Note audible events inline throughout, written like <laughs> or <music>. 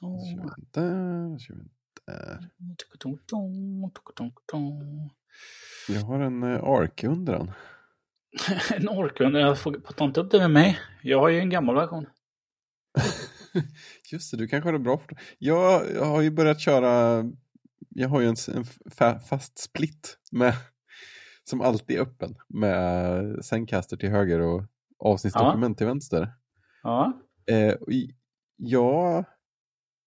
kör vi där, kör vi där. Jag har en uh, ARK-undran. <laughs> en ARK-undran? Jag får ta inte upp det med mig. Jag har ju en gammal version. <laughs> Just det, du kanske har det bra för. Jag, jag har ju börjat köra, jag har ju en, en fa, fast split med, som alltid är öppen med Zencaster till höger och avsnittsdokument ja. till vänster. Ja. Eh, jag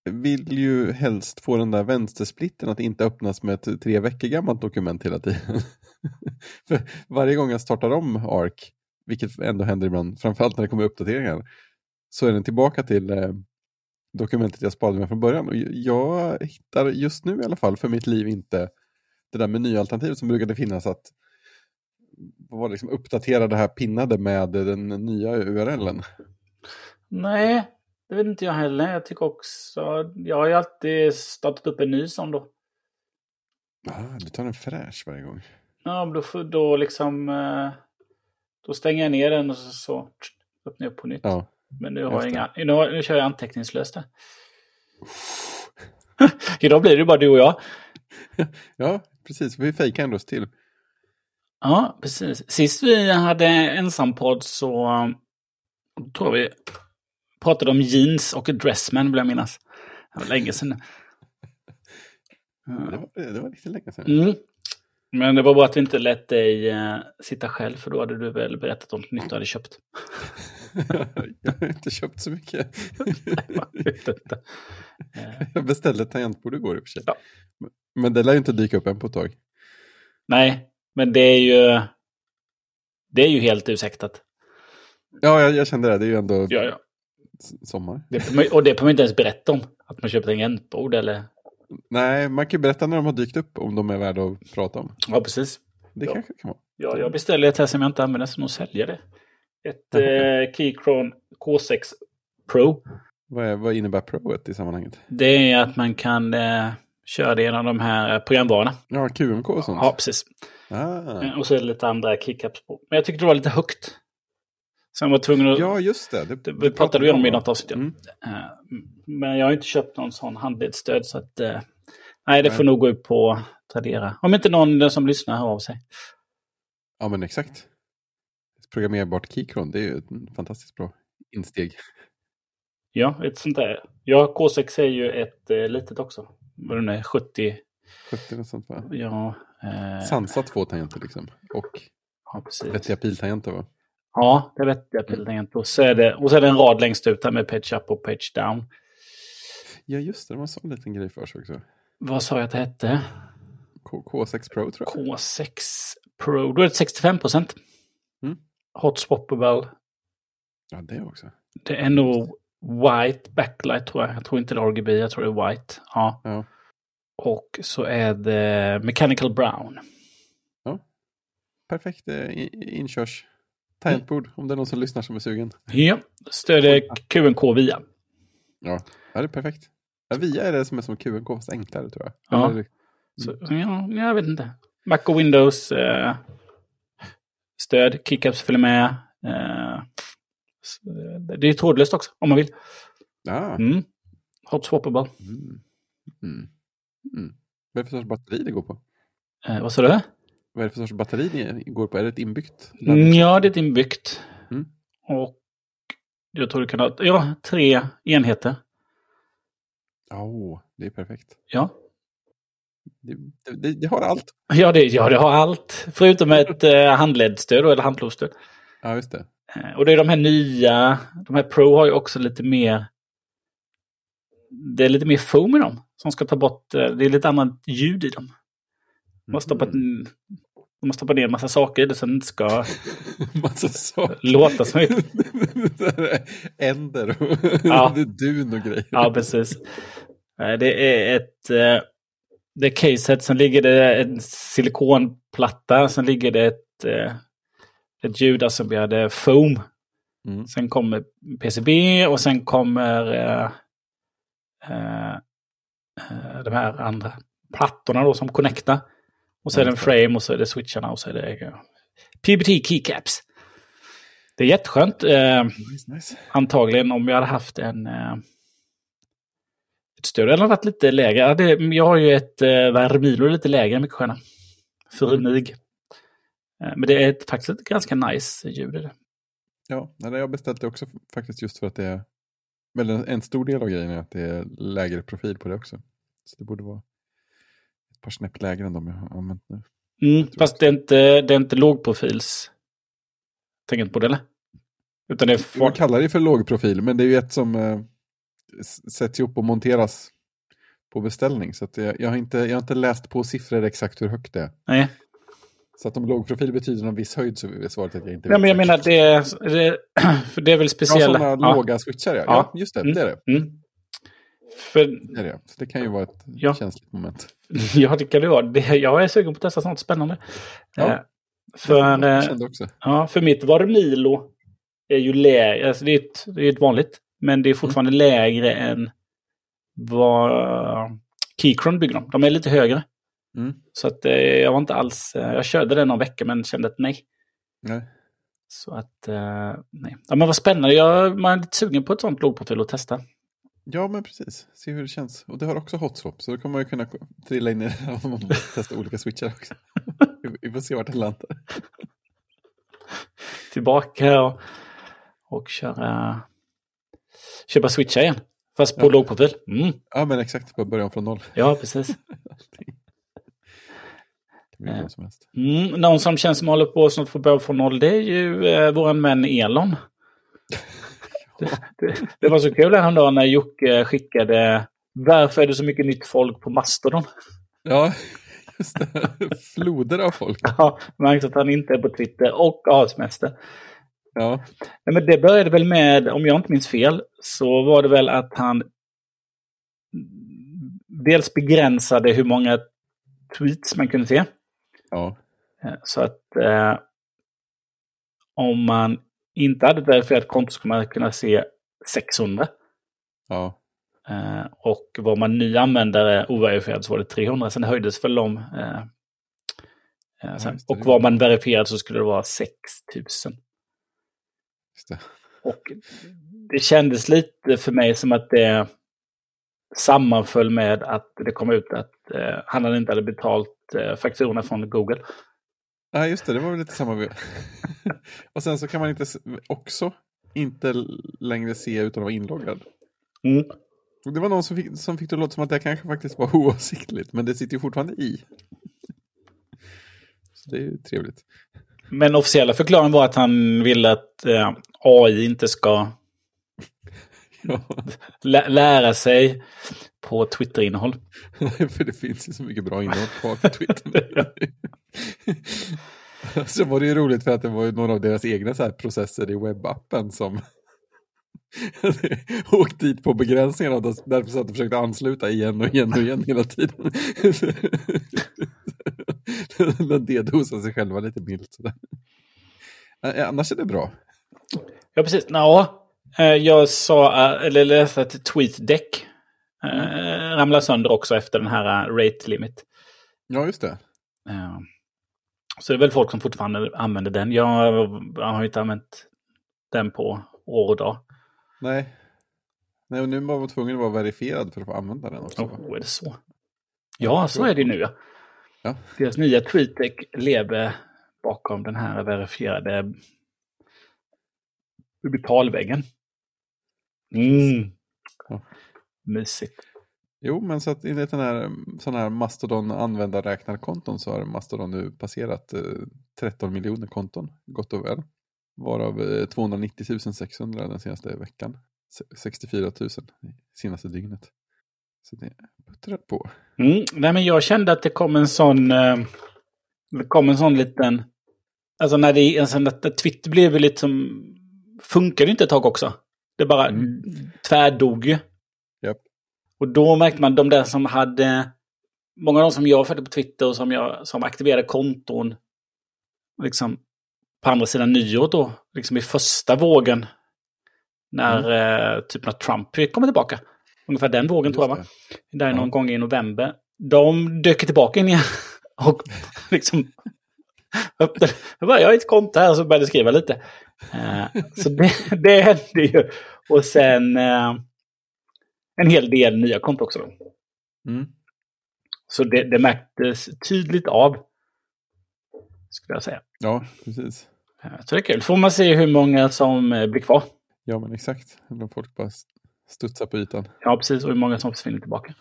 vill ju helst få den där vänstersplitten att inte öppnas med ett tre veckor gammalt dokument hela tiden. <laughs> För varje gång jag startar om ARK, vilket ändå händer ibland, framförallt när det kommer uppdateringar, så är den tillbaka till eh, dokumentet jag sparade med från början. Och jag hittar just nu i alla fall för mitt liv inte det där menyalternativet som brukade finnas att var liksom uppdatera det här pinnade med den nya URLen. Nej, det vet inte jag heller. Jag tycker också, jag har ju alltid startat upp en ny sån då. Ah, du tar en fräsch varje gång. Ja, då, då liksom, eh, då stänger jag ner den och så, så öppnar jag upp på nytt. Ja. Men nu, har jag inga, nu, nu kör jag anteckningslöst där. <laughs> Idag blir det bara du och jag. ja, precis. Vi fejkar ändå oss till. Ja, precis. Sist vi hade ensampodd så tror vi pratade om jeans och dressman vill jag minnas. Det var länge sedan. Det, var, det var riktigt länge sedan. Mm. Men det var bara att vi inte lät dig uh, sitta själv för då hade du väl berättat om något nytt du hade köpt. <laughs> jag har inte köpt så mycket. <laughs> <laughs> jag beställde ett tangentbord igår i och för sig. Ja. Men det lär ju inte dyka upp än på ett tag. Nej, men det är ju, det är ju helt ursäktat. Ja, jag, jag kände det. Det är ju ändå ja, ja. Sommar. Det, och det behöver man inte ens berätta om. Att man köper tangentbord eller... Nej, man kan ju berätta när de har dykt upp om de är värda att prata om. Ja, precis. Det ja. kanske kan vara. Ja, jag beställde ett här som jag inte använder så nog säljer det. Ett eh, Keychron K6 Pro. Vad, är, vad innebär Proet i sammanhanget? Det är att man kan eh, köra det genom de här programvarorna. Ja, QMK och sånt? Ja, precis. Ah. Och så är det lite andra keycaps på. Men jag tyckte det var lite högt. Jag var tvungen att... Ja, just det. Det, det, det pratade vi om i något avsnitt. Mm. Men jag har inte köpt någon sån handledsstöd så att... Nej, det nej. får nog gå ut på Tradera. Om inte någon som lyssnar hör av sig. Ja, men exakt. Programmerbart Keychron, det är ju ett fantastiskt bra insteg. Ja, ett sånt där. Ja, K6 är ju ett eh, litet också. Vad den är, 70... 70 och sånt va? Ja. Eh... Sansa två tangenter liksom. Och ja, vettiga piltangenter va? Ja, det är vettiga piltangenter. Och, så är det, och så är det en rad längst ut här med page up och page down. Ja, just det. De har en sån liten grej för sig också. Vad sa jag att det hette? K K6 Pro tror jag. K6 Pro. Då är det 65 procent. Mm. Hot swappable. Ja, det också. Det är nog white backlight tror jag. Jag tror inte det är RGB, jag tror det är white. Ja. ja. Och så är det mechanical brown. Ja. Perfekt inkörs tangentbord om det är någon som lyssnar som är sugen. Ja, stöder QNK via. Ja, det är perfekt. Ja, via är det som är som QNK fast enklare tror jag. Ja. Eller, så, ja, jag vet inte. Mac och Windows eh, stöd, kickups följer med. Eh, det är trådlöst också om man vill. Ja. Mm. Hot swappable. Mm. Mm. Mm. Vad är det för sorts batteri det går på? Eh, vad sa du? Vad är det för sorts batteri det går på? Är det ett inbyggt? Mm, ja, det är ett inbyggt. Mm. Och jag tror du kan ha ja, tre enheter. Ja, oh, det är perfekt. Ja. Det, det, det, har allt. Ja det, ja, det har allt. Förutom <laughs> ett eh, handledsstöd eller handlovsstöd. Ja, just det. Eh, och det är de här nya, de här Pro har ju också lite mer, det är lite mer foam i dem. Som ska ta bort, eh, det är lite annat ljud i dem. Man har stoppat, Mm. de har stoppat ner en massa saker i det så det inte ska <laughs> låta som ett... <laughs> Änder och Ja. <laughs> dun och grejer. Ja, precis. Det är ett... eh, Det är caset, sen ligger det en silikonplatta, sen ligger det ett, eh, ett som hade foam. Mm. Sen kommer PCB och sen kommer eh, eh, eh, de här andra plattorna då som connectar. Och så är det en frame och så är det switcharna och så är det PBT keycaps. Det är jätteskönt. Eh, Nice, nice. antagligen om vi hade haft en, eh, röststöd har varit lite lägre. Det, jag har ju ett eh, Vermilo lite lägre än sköna. För Mm. mig. Eh, men det är ett, faktiskt ett ganska nice ljud. är det. Ja, jag har beställt det också faktiskt just för att det är, väl en stor del av grejen är att det är lägre profil på det också. Så det borde vara ett par snäpp lägre än de jag har använt nu. Mm, fast det är inte, det är inte lågprofils. Tänker inte på det eller? Utan det är Man for... kallar det för lågprofil, men det är ju ett som eh, sätts ihop och monteras på beställning. Så jag, jag, har inte, jag har inte läst på siffror exakt hur högt det är. Nej. Så att om lågprofil betyder någon viss höjd så är svaret att jag inte Ja, men jag menar det är, det, <clears throat> för det är väl Ja, speciella... sådana låga switchar ja. Ja. ja. just det, Mm. det är det. Mm. För det, det. Det kan ju vara ett Ja. känsligt moment. <laughs> ja, det kan det vara. Det, jag är sugen på att testa sånt spännande. Ja. Eh, för, jag eh, kände också. ja, för mitt Varmilo är ju lägre. Alltså det, är ett, det är ett vanligt. Men det är fortfarande lägre än vad Keychron bygger dem. De är lite högre. Mm. Så att eh, jag var inte alls... Eh, jag körde den någon vecka men kände att nej. Nej. Så att eh, nej. Ja, men vad spännande. Jag, man är lite sugen på ett sånt lågprofil att testa. Ja, men precis. Se hur det känns. Och det har också hot swap, så då kommer man ju kunna trilla in i det om man <laughs> testar olika switchar också. Vi- får se vart det landar. Tillbaka och, och köra... Köpa switchar igen. Fast på Ja. lågprofil. Mm. Ja, men exakt. Bara börja om från noll. Ja, precis. <laughs> Det blir Ja. vad som helst. Mm, någon som känns som håller på att snart få börja från noll, det är ju eh, våran vän Elon. <laughs> Det, var så kul häromdagen när Jocke skickade Varför är det så mycket nytt folk på Mastodon? Ja, just det. Floder av folk. Ja, märkte att han inte är på Twitter och har semester. Ja, men det började väl med, om jag inte minns fel, så var det väl att han dels begränsade hur många tweets man kunde se. ja, Så att eh, om man inte hade ett verifierat konto skulle man kunna se 600. ja. Eh, och var man ny användare overifierad så var det 300. Sen höjdes väl de. Eh, eh, sen. det. och var man verifierad så skulle det vara 6000. Just det. Och det kändes lite för mig som att det sammanföll med att det kom ut att eh, han hade inte hade betalt eh, fakturorna från Google. Ja, just det. Det var väl lite samma. <laughs> och sen så kan man inte också inte längre se utan att vara inloggad. Mm. Det var någon som fick, som fick det att låta som att det kanske faktiskt var <laughs> oavsiktligt, men det sitter ju fortfarande i. <laughs> Så det är ju trevligt. Men officiella förklaringen var att han ville att eh, AI inte ska <laughs> lära sig på Twitter-innehåll. <laughs> för det finns ju så mycket bra innehåll kvar på Twitter. <laughs> så var det ju roligt för att det var ju några av deras egna så processer i webbappen som hade åkt dit på begränsningarna och därför satt och försökte ansluta igen och igen och igen hela tiden. De dedosade sig själva lite milt. Sådär. Annars är det bra. Ja, precis. Eh, jag sa, eh, eller läste att TweetDeck eh, ramlade sönder också efter den här eh, rate limit. Ja, just det. Eh, Så det är väl folk som fortfarande använder den. Jag, har inte använt den på år och dag. Nej. Nej, och nu var man tvungen att vara verifierad för att få använda den också. Oh, är det så? Ja, så är det nu. Ja. Ja. Deras nya TweetDeck lever bakom den här verifierade betalväggen. Mm. Ja. Mysigt. Jo, men så att enligt den här, sån här Mastodon användarräknarkonton så har Mastodon nu passerat eh, 13 miljoner konton, gott och väl. Varav eh, 290 600 den senaste veckan. Se- 64 000 senaste dygnet. Så det puttrar på. Mm. Nej, men jag kände att det kom en sån... Eh, det kom en sån liten... Alltså när, det, alltså när Twitter blev lite som... Funkade inte ett tag också. Det bara Mm. tvärdog ju. Japp. Och då märkte man de där som hade... Många av de som jag följde på Twitter och som, jag, som aktiverade konton liksom på andra sidan nyår då, liksom i första vågen. När eh, typ när Trump kommer tillbaka. Ungefär den vågen tror jag va? Just Där Ja. någon gång i november. De dök tillbaka in igen. <laughs> Och liksom <laughs> öppnade. Jag, bara, jag har ett konto här och så började skriva lite. Eh, så det, <laughs> det hände ju. Och sen... Eh, en hel del nya konton också. Mm. Så det, det märktes tydligt av. Skulle jag säga. Ja, precis. Eh, Så det är kul. Får man se hur många som eh, blir kvar. Ja, men exakt. Om folk bara studsar på ytan. Ja, precis. Och hur många som försvinner tillbaka.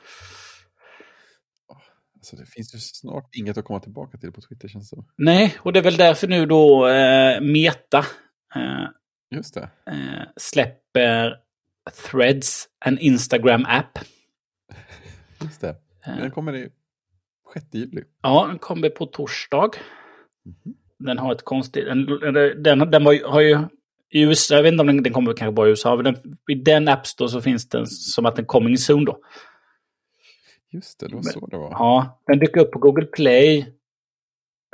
Alltså, det finns ju snart inget att komma tillbaka till på Twitter känns det som. Nej, och det är väl därför nu då eh, Meta eh, Just det. eh, släpper Threads, en Instagram-app. Just det. Eh, Den kommer i 6 juli. Ja, den kommer på torsdag. Mhm. Den har ett konstigt... Den, den, den var, har ju... I USA, jag vet inte om den, den kommer kanske bara i USA, men den, i den App Store så finns den som att den coming soon då. Just det, det var så det var. Ja, den dök upp på Google Play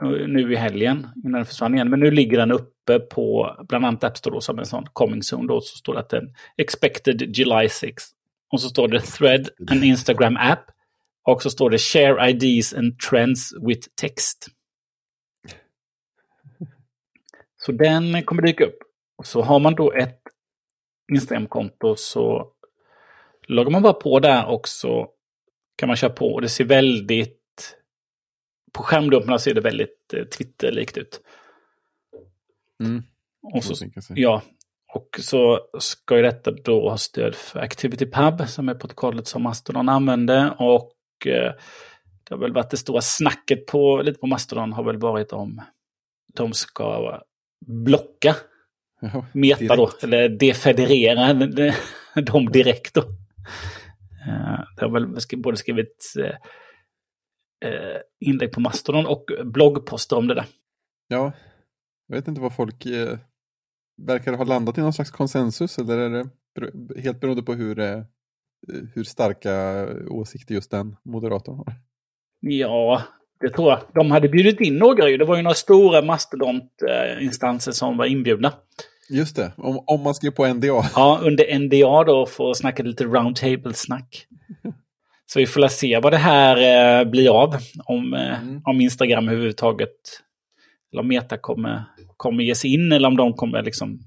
nu i helgen innan den försvann igen. Men nu ligger den uppe på bland annat App Store då, som en sån coming soon. Då så står det att den expected July 6. Och så står det thread, en Instagram app. Och så står det share IDs and trends with text. Så den kommer dyka upp. Och så har man då ett Instagram-konto så loggar man bara på där och så kan man köra på. Och det ser väldigt... På skärmdumparna ser det väldigt eh, Twitter-likt ut. Mm. Och så, ja, och så ska ju detta då ha stöd för ActivityPub som är protokollet som Mastodon använder. Och eh, det har väl varit det stora snacket på, lite på Mastodon har väl varit om de ska blocka Ja, Meta då, direkt. eller defederera <laughs> dem direkt då. Eh, Det har väl både skrivit eh, eh, inlägg på Mastodon och bloggposter om det där. Ja, jag vet inte vad folk eh, verkar ha landat i någon slags konsensus eller är det helt beroende på hur, eh, hur starka åsikter just den moderatorn har? Ja, det tror jag. De hade bjudit in några ju. Det var ju några stora mastodont-instanser som var inbjudna. Just det, om, om man skrev på NDA. Ja, under NDA då för att snacka lite roundtable-snack. <laughs> Så vi får la se vad det här eh, blir av. Om, eh, Mm. om Instagram överhuvudtaget, eller om Meta kommer, kommer ge sig in eller om de kommer liksom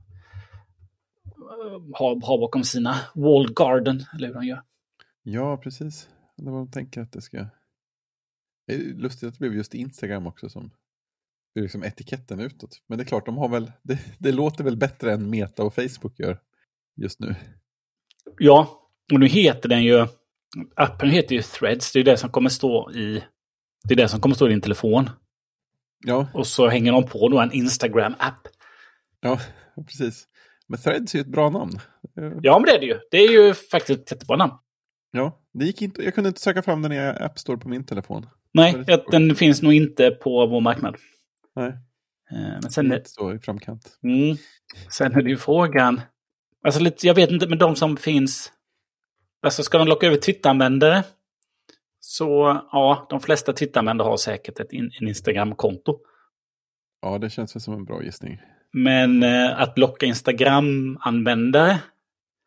eh, ha, ha bakom sina wall garden, eller hur de gör. Ja, precis. Det var de tänker att det ska... Det är lustigt att det blev just Instagram också som blir liksom etiketten utåt. Men det är klart, de har väl... Det, det låter väl bättre än Meta och Facebook gör just nu. Ja, och nu heter den ju... Appen heter ju Threads. Det är det som kommer stå i... Det är det som kommer stå i din telefon. Ja, Och så hänger de på då en Instagram-app. ja precis. Men Threads är ju ett bra namn. Ja, men det är det ju. Det är ju faktiskt ett jättebra namn. Ja, det gick inte, jag kunde inte söka fram den i App Store på min telefon. Nej, det den finns nog inte på vår marknad. Nej, Eh, Men sen, inte så i framkant. mm, sen är det ju frågan... Alltså lite, jag vet inte, men de som finns... Alltså ska de locka över Twitter-användare? Så ja, de flesta Twitter-användare har säkert ett in, en Instagram-konto. Ja, det känns väl som en bra gissning. Men eh, att locka Instagram-användare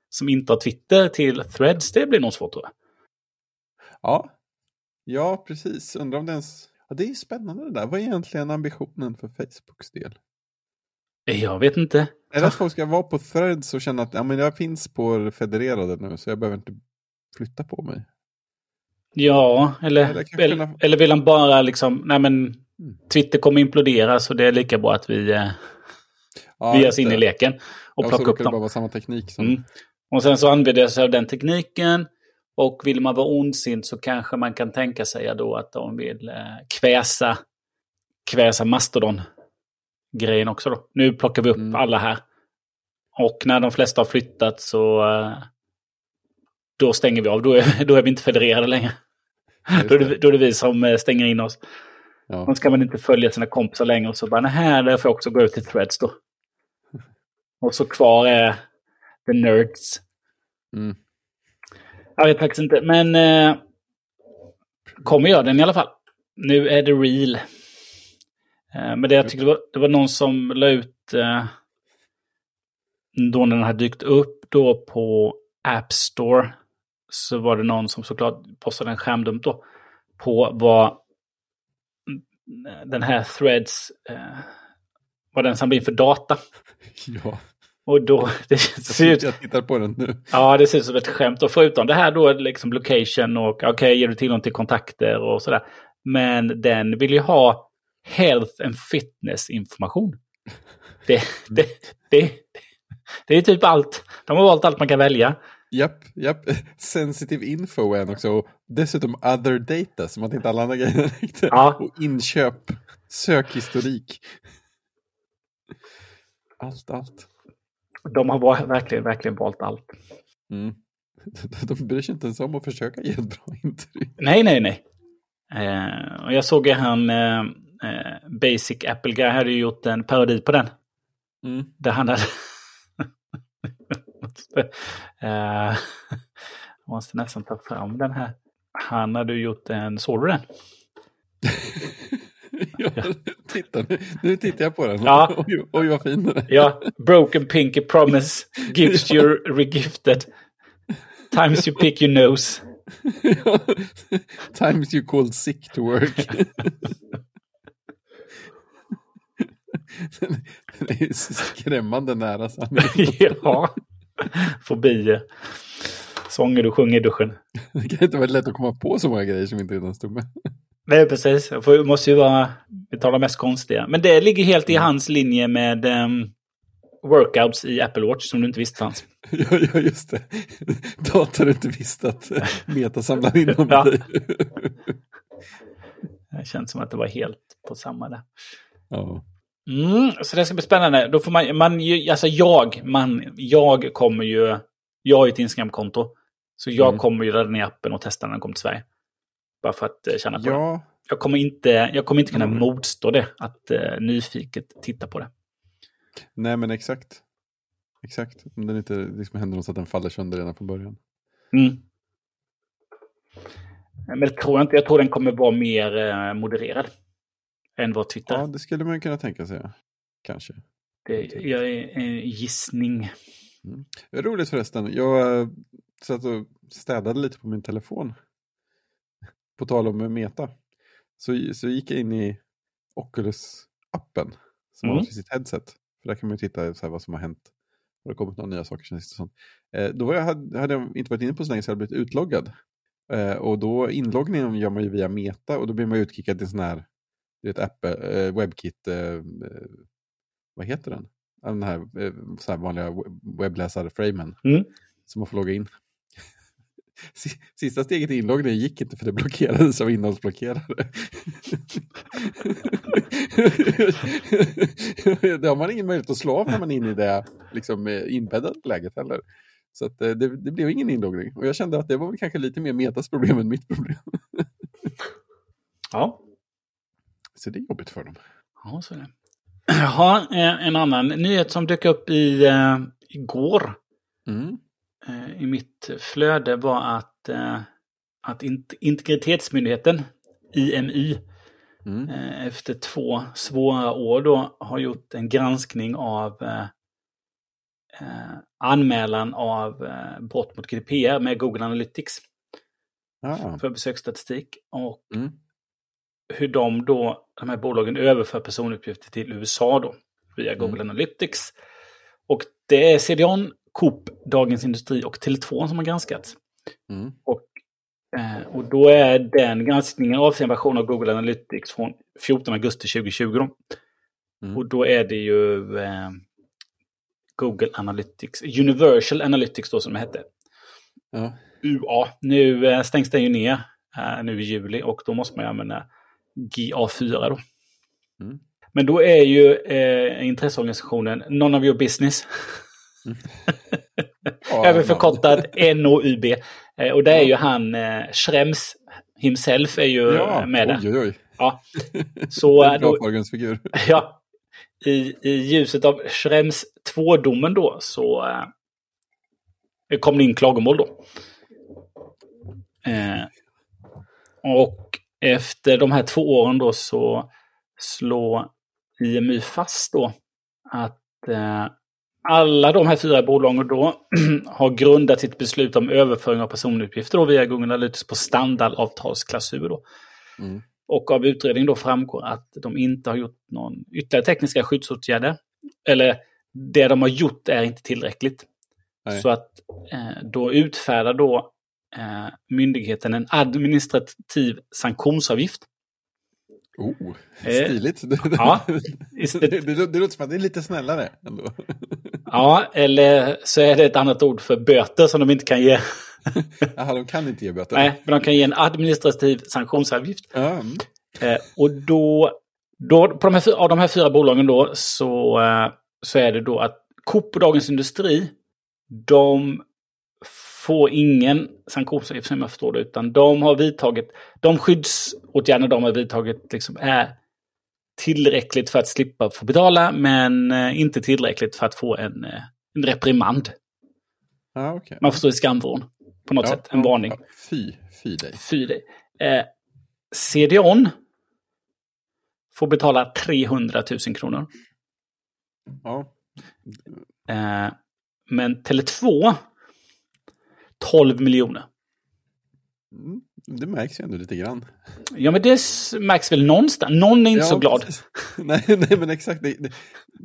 som inte har Twitter till Threads, det blir nog svårt tror jag. Ja, ja precis. Undrar om det ens... Ja, det är spännande det där. Vad är egentligen ambitionen för Facebooks del? Jag vet inte. Är det att folk ska vara på threads och känna att ja, men jag finns på det federerade nu så jag behöver inte flytta på mig? Ja, eller, Eller eller, kunna- eller vill han bara liksom, nej men Twitter kommer implodera så det är lika bra att vi, eh, Ja, vi ger oss in i leken och Ja, plockar upp det bara dem. vara samma teknik som... Mm. Och sen så använder jag sig av den tekniken. Och vill man vara ondsint så kanske man kan tänka sig då att de vill eh, kväsa, kväsa Mastodon-grejen också. Då. Nu plockar vi upp Mm. alla här. Och när de flesta har flyttat så eh, då stänger vi av. Då är, <laughs> då är vi inte federerade längre. Då är, det, det. då är det vi som eh, stänger in oss. Ja. Då ska man inte följa sina kompisar längre och så bara, nej, där får jag också gå ut till Threads då. <laughs> Och så kvar är the nerds. Mm. Jag vet faktiskt inte, men eh, kommer göra den i alla fall. Nu är det real. Eh, men det jag tyckte var, det var någon som la ut eh, då när den hade dykt upp då på App Store. Så var det någon som såklart postade en skärmdump då. På vad den här Threads, eh, vad den samlar in för data. <laughs> ja. Och då, <laughs> det ser ut, Jag tittar på den nu. ja, det ser ut som ett skämt. Och förutom det här då, liksom location och okej, okay, ger du tillgång till kontakter och sådär. Men den vill ju ha health and fitness information. <laughs> Det, det, det, det är typ allt. De har valt allt man kan välja. Japp, japp. Sensitive info är en också. Och dessutom other data, som att inte alla andra grejer räckte. Ja. Och inköp, sökhistorik. Allt, allt. De har verkligen, verkligen valt allt. Mm. <laughs> De bryr sig inte ens om att försöka ge ett bra intryck. Nej, nej, nej. Eh, och jag såg ju han, eh, eh, Basic Apple Guy hade ju gjort en parodi på den. Mm. Där han hade... jag måste nästan ta fram den här. Han hade gjort en, såg du den? <laughs> ja, titta, nu, nu tittar jag på den. Ja. <laughs> Oj, oj, vad fin den är. Ja, Broken Pinky Promise, Gifts you regifted. Times you pick your nose. <laughs> Ja. Times you called sick to work. Den är ju skrämmande nära sanningen. <laughs> ja, fobier. Sånger du sjunger i duschen. Det kan inte vara lätt att komma på så många grejer som inte redan stod med. Nej, precis. Det måste ju vara, vi de mest konstiga. Men det ligger helt i hans linje med um, workouts i Apple Watch som du inte visste fanns. Ja, ja just det. Data du inte visste att Meta samlar in om Ja. dig. Det känns som att det var helt på samma där. Ja. Mm, så det ska bli spännande. Då får man, man alltså jag, man, jag kommer ju, jag har ju ett Instagram-konto. Så jag Mm. kommer ju ladda ner appen och testa när den kommer till Sverige. Bara för att eh, känna på det. ja, Jag kommer inte, jag kommer inte kunna Mm. motstå det, att eh, nyfiket titta på det. nej men exakt. Exakt. Om det inte liksom händer något så att den faller sönder redan från början. Mm. Men det tror jag inte. Jag tror den kommer vara mer eh, modererad än vad Twitter Ja, det skulle man kunna tänka sig. Kanske. Det jag är en gissning. Är roligt förresten. Jag äh, satt och städade lite på min telefon. <laughs> På tal om Meta. Så, så gick jag in i Oculus-appen. Som Mm. har sitt headset. För där kan man ju titta så vad som har hänt. Har det kommit några nya saker sen sist sånt. Eh, då var jag, hade, jag inte varit inne på så länge så jag hade blivit utloggad. Eh, och då inloggningen gör man ju via Meta och då blir man utkickad till en sån här du vet, Apple, eh, WebKit, eh, eh, vad heter den? Den här, eh, så här vanliga we- webbläsar-framen. Mm. Som man får logga in. <laughs> Si- Sista steget i inloggningen gick inte för det blockerades av innehållsblockerare. <laughs> det har man ingen möjlighet att slå av när man är inne i det liksom, eh, inbäddade läget heller. Så att, det, det blev ingen inloggning. Och jag kände att det var kanske lite mer Metas problem än mitt problem. <laughs> Ja, Så det är jobbigt för dem. ja så är det. <clears throat> Jaha, eh, en annan nyhet som dök upp i, eh, igår Mm. eh, i mitt flöde var att, eh, att int- Integritetsmyndigheten, IMY, Mm. eh, efter två svåra år då har gjort en granskning av eh, anmälan av brott mot GDPR med Google Analytics Ah. för besöksstatistik. Och Mm. Hur de då, de här bolagen överför personuppgifter till USA då via Google Analytics. Och det är CDON, Coop, Dagens Industri och Tele2 som har granskats. Mm. Och, eh, och då är den granskningen avser en version av Google Analytics från 14 augusti 2020. Då. Mm. Och då är det ju eh, Google Analytics, Universal Analytics då som det hette. Ja. UA. Nu eh, stängs den ju ner eh, nu i juli och då måste man ju använda GA4 då. Mm. Men då är ju eh, intresseorganisationen None of your business. <laughs> Ja, Även ja. förkortad NOUB. Eh, och det är ju han eh, Schrems himself är ju Ja, eh, med där. oj, oj. Ja. <laughs> Så eh, En bra förgrundsfigur. <laughs> ja, i, i ljuset av Schrems 2-domen då så eh, kom det in klagomål då. Eh, och efter de här två åren då så slår IMY fast då att eh, alla de här fyra bolagen då <clears throat> har grundat sitt beslut om överföring av personuppgifter då via Google Analytics på standardavtalsklausul. Då. Mm. Och av utredningen då framgår att de inte har gjort någon ytterligare tekniska skyddsåtgärder. Eller det de har gjort är inte tillräckligt. Nej. Så att eh, då utfärdar då eh, myndigheten en administrativ sanktionsavgift. Oh, Eh, stiligt. <laughs> ja. det, det, det, låter som att det är lite snällare ändå. <laughs> Ja, eller så är det ett annat ord för böter som de inte kan ge. <laughs> Jaha, de kan inte ge böter. Nej, men de kan ge en administrativ sanktionsavgift. Mm. Eh, och då, då på de här, av de här fyra bolagen då så, eh, så är det då att Coop och Dagens Industri, de får ingen sanktionsavgift som jag förstår det, utan de har vidtagit, de skyddsåtgärder de har vidtagit liksom är tillräckligt för att slippa få betala, men eh, inte tillräckligt för att få en, eh, en reprimand. ja okej. Man förstår i skamvrån på något Ja, sätt, en varning. ja. Fy, fy dig. Fy dig. Eh, CDON får betala 300 000 kronor. Ja. Eh, men Tele2 12 miljoner. Mm, Det märks ju ändå lite grann. Ja, men det märks väl någonstans. Någon är inte Ja, så glad. <laughs> Nej, nej, men exakt. Det, det,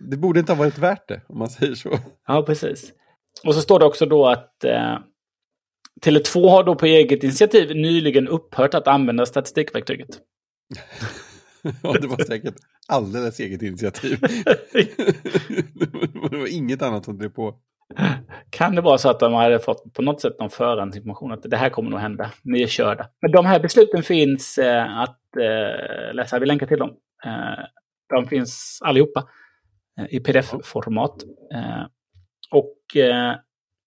det borde inte ha varit värt det, om man säger så. Ja, precis. Och så står det också då att eh, Tele2 har då på eget initiativ nyligen upphört att använda statistikverktyget. <laughs> Ja, det var säkert alldeles eget initiativ. <laughs> det var inget annat som drev på. Kan det vara så att de hade fått på något sätt någon förhandsinformation att det här kommer nog hända, ni är körda. Men de här besluten finns eh, att eh, läsa, vi länkar till dem. Eh, de finns allihopa eh, i pdf-format. Eh, och eh,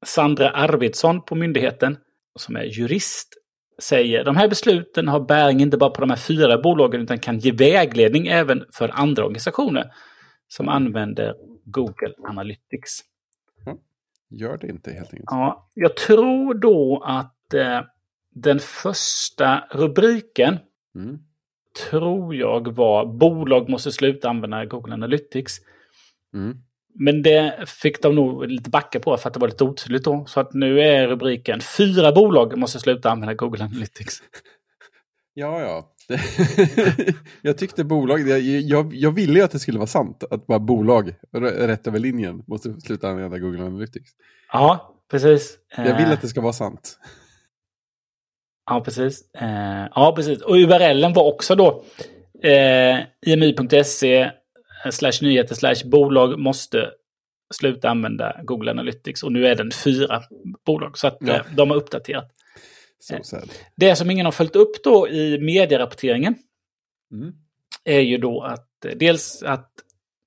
Sandra Arvidsson på myndigheten, som är jurist, säger de här besluten har bäring inte bara på de här fyra bolagen utan kan ge vägledning även för andra organisationer som använder Google Analytics. Gör det inte helt enkelt. Ja, jag tror då att eh, den första rubriken Mm. tror jag var bolag måste sluta använda Google Analytics. Mm. Men det fick de nog lite backa på för att det var lite otydligt då. Så att nu är rubriken fyra bolag måste sluta använda Google Analytics. <laughs> Ja, ja. <laughs> jag tyckte bolag, jag, jag, jag ville ju att det skulle vara sant. Att bara bolag, rätt över linjen, måste sluta använda Google Analytics. Ja, precis. Jag vill Eh, att det ska vara sant. Ja, precis. Eh, ja, precis. Och URLen var också då eh, imi.se slash nyheter slash bolag måste sluta använda Google Analytics. Och nu är den fyra bolag. Så att Ja. eh, de har uppdaterat. So sad. Det som ingen har följt upp då i medierapporteringen Mm. är ju då att eh, dels att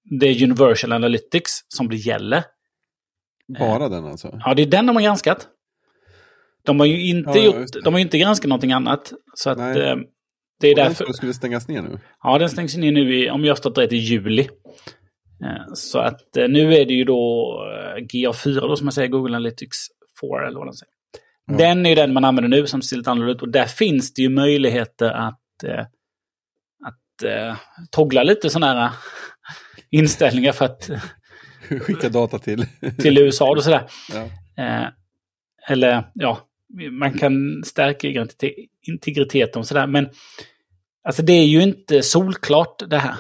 det är Universal Analytics som det gäller. Bara den alltså? Ja, det är den de har granskat. De har ju inte, Ja, gjort, de har inte granskat någonting annat. Så att Nej. eh, det är Och den därför... skulle stängas ner nu? Ja, den stängs ner nu i, om jag har rätt, i juli. Eh, Så att eh, nu är det ju då eh, GA4 då som man säger, Google Analytics 4 eller vad de säger. Ja. Den är ju den man använder nu som ser lite annorlunda ut och där finns det ju möjligheter att, eh, att eh, toggla lite sådana här inställningar för att, <laughs> Skicka data till? <laughs> till USA och sådär. ja. Eh, eller ja, man kan stärka integritet- integriteten och sådär. Men alltså det är ju inte solklart det här.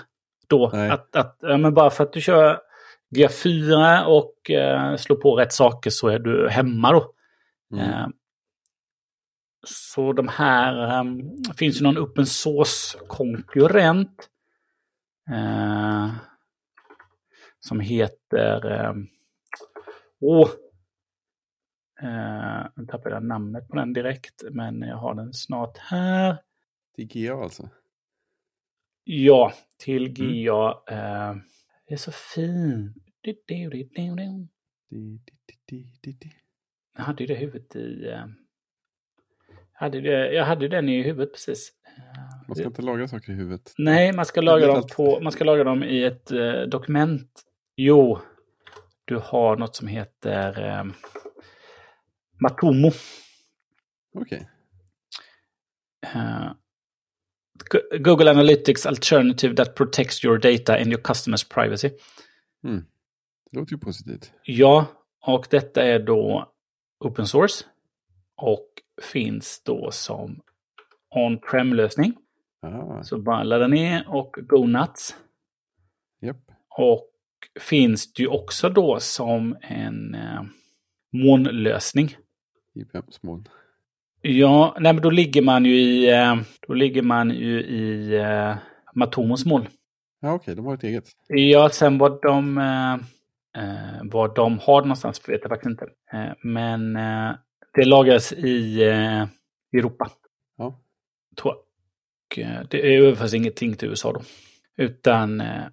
Då. Nej. Att, att, ja, men bara för att du kör GA4 och eh, slår på rätt saker så är du hemma då. Mm. Eh, så de här, eh, finns ju någon open source-konkurrent. Eh, som heter... Eh, åh, eh, nu tappade jag namnet på den direkt, men jag har den snart här. Till GA alltså? Ja, till GA. Eh, det är så fint. Jag hade ju det huvudet i... Eh, hade det, jag hade den i huvudet precis. Eh, Man ska inte lagra saker i huvudet. Nej, man ska lagra dem, på, man ska lagra dem i ett eh, dokument. Jo, du har något som heter eh, Matomo. Okej. Eh, Go- Google Analytics Alternative that protects your data and your customers privacy. Mm. Det låter ju positivt. Ja, och detta är då open source. Och finns då som on-prem-lösning. Ah, Så bara ladda ner och go nuts. japp. Och finns det ju också då som en eh, molnlösning. I vems mån? Ja, nej men då ligger man ju i, eh, då ligger man ju i eh, Matomos moln. Ja, okej, de har ett eget. Ja, sen vad de, eh, eh, vad de har någonstans vet jag faktiskt inte. Eh, men eh, det lagras i eh, Europa. Ja. Tror jag. Och, eh, det överförs ingenting till USA då. Utan eh,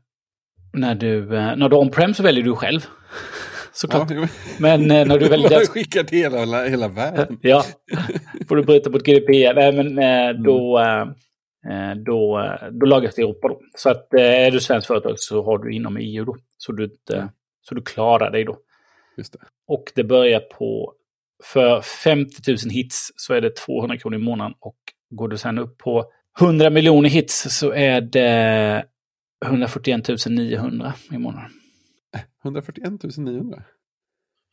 när du, när du on-prem så väljer du själv. <laughs> Såklart. Ja. Men när du väljer <laughs> Jag skickar till hela, hela världen. <laughs> Ja, får du bryta mot GDPR. Nej, men Mm. då, eh, då, eh, då lagras det i Europa då. Så att är du svenskt företag så har du inom EU då. Så du, inte, Mm. Så du klarar dig då. Just det. Och det börjar på, för 50 000 hits så är det 200 kronor i månaden. Och går du sen upp på 100 miljoner hits så är det 141 900 i månaden. <laughs> 141 900.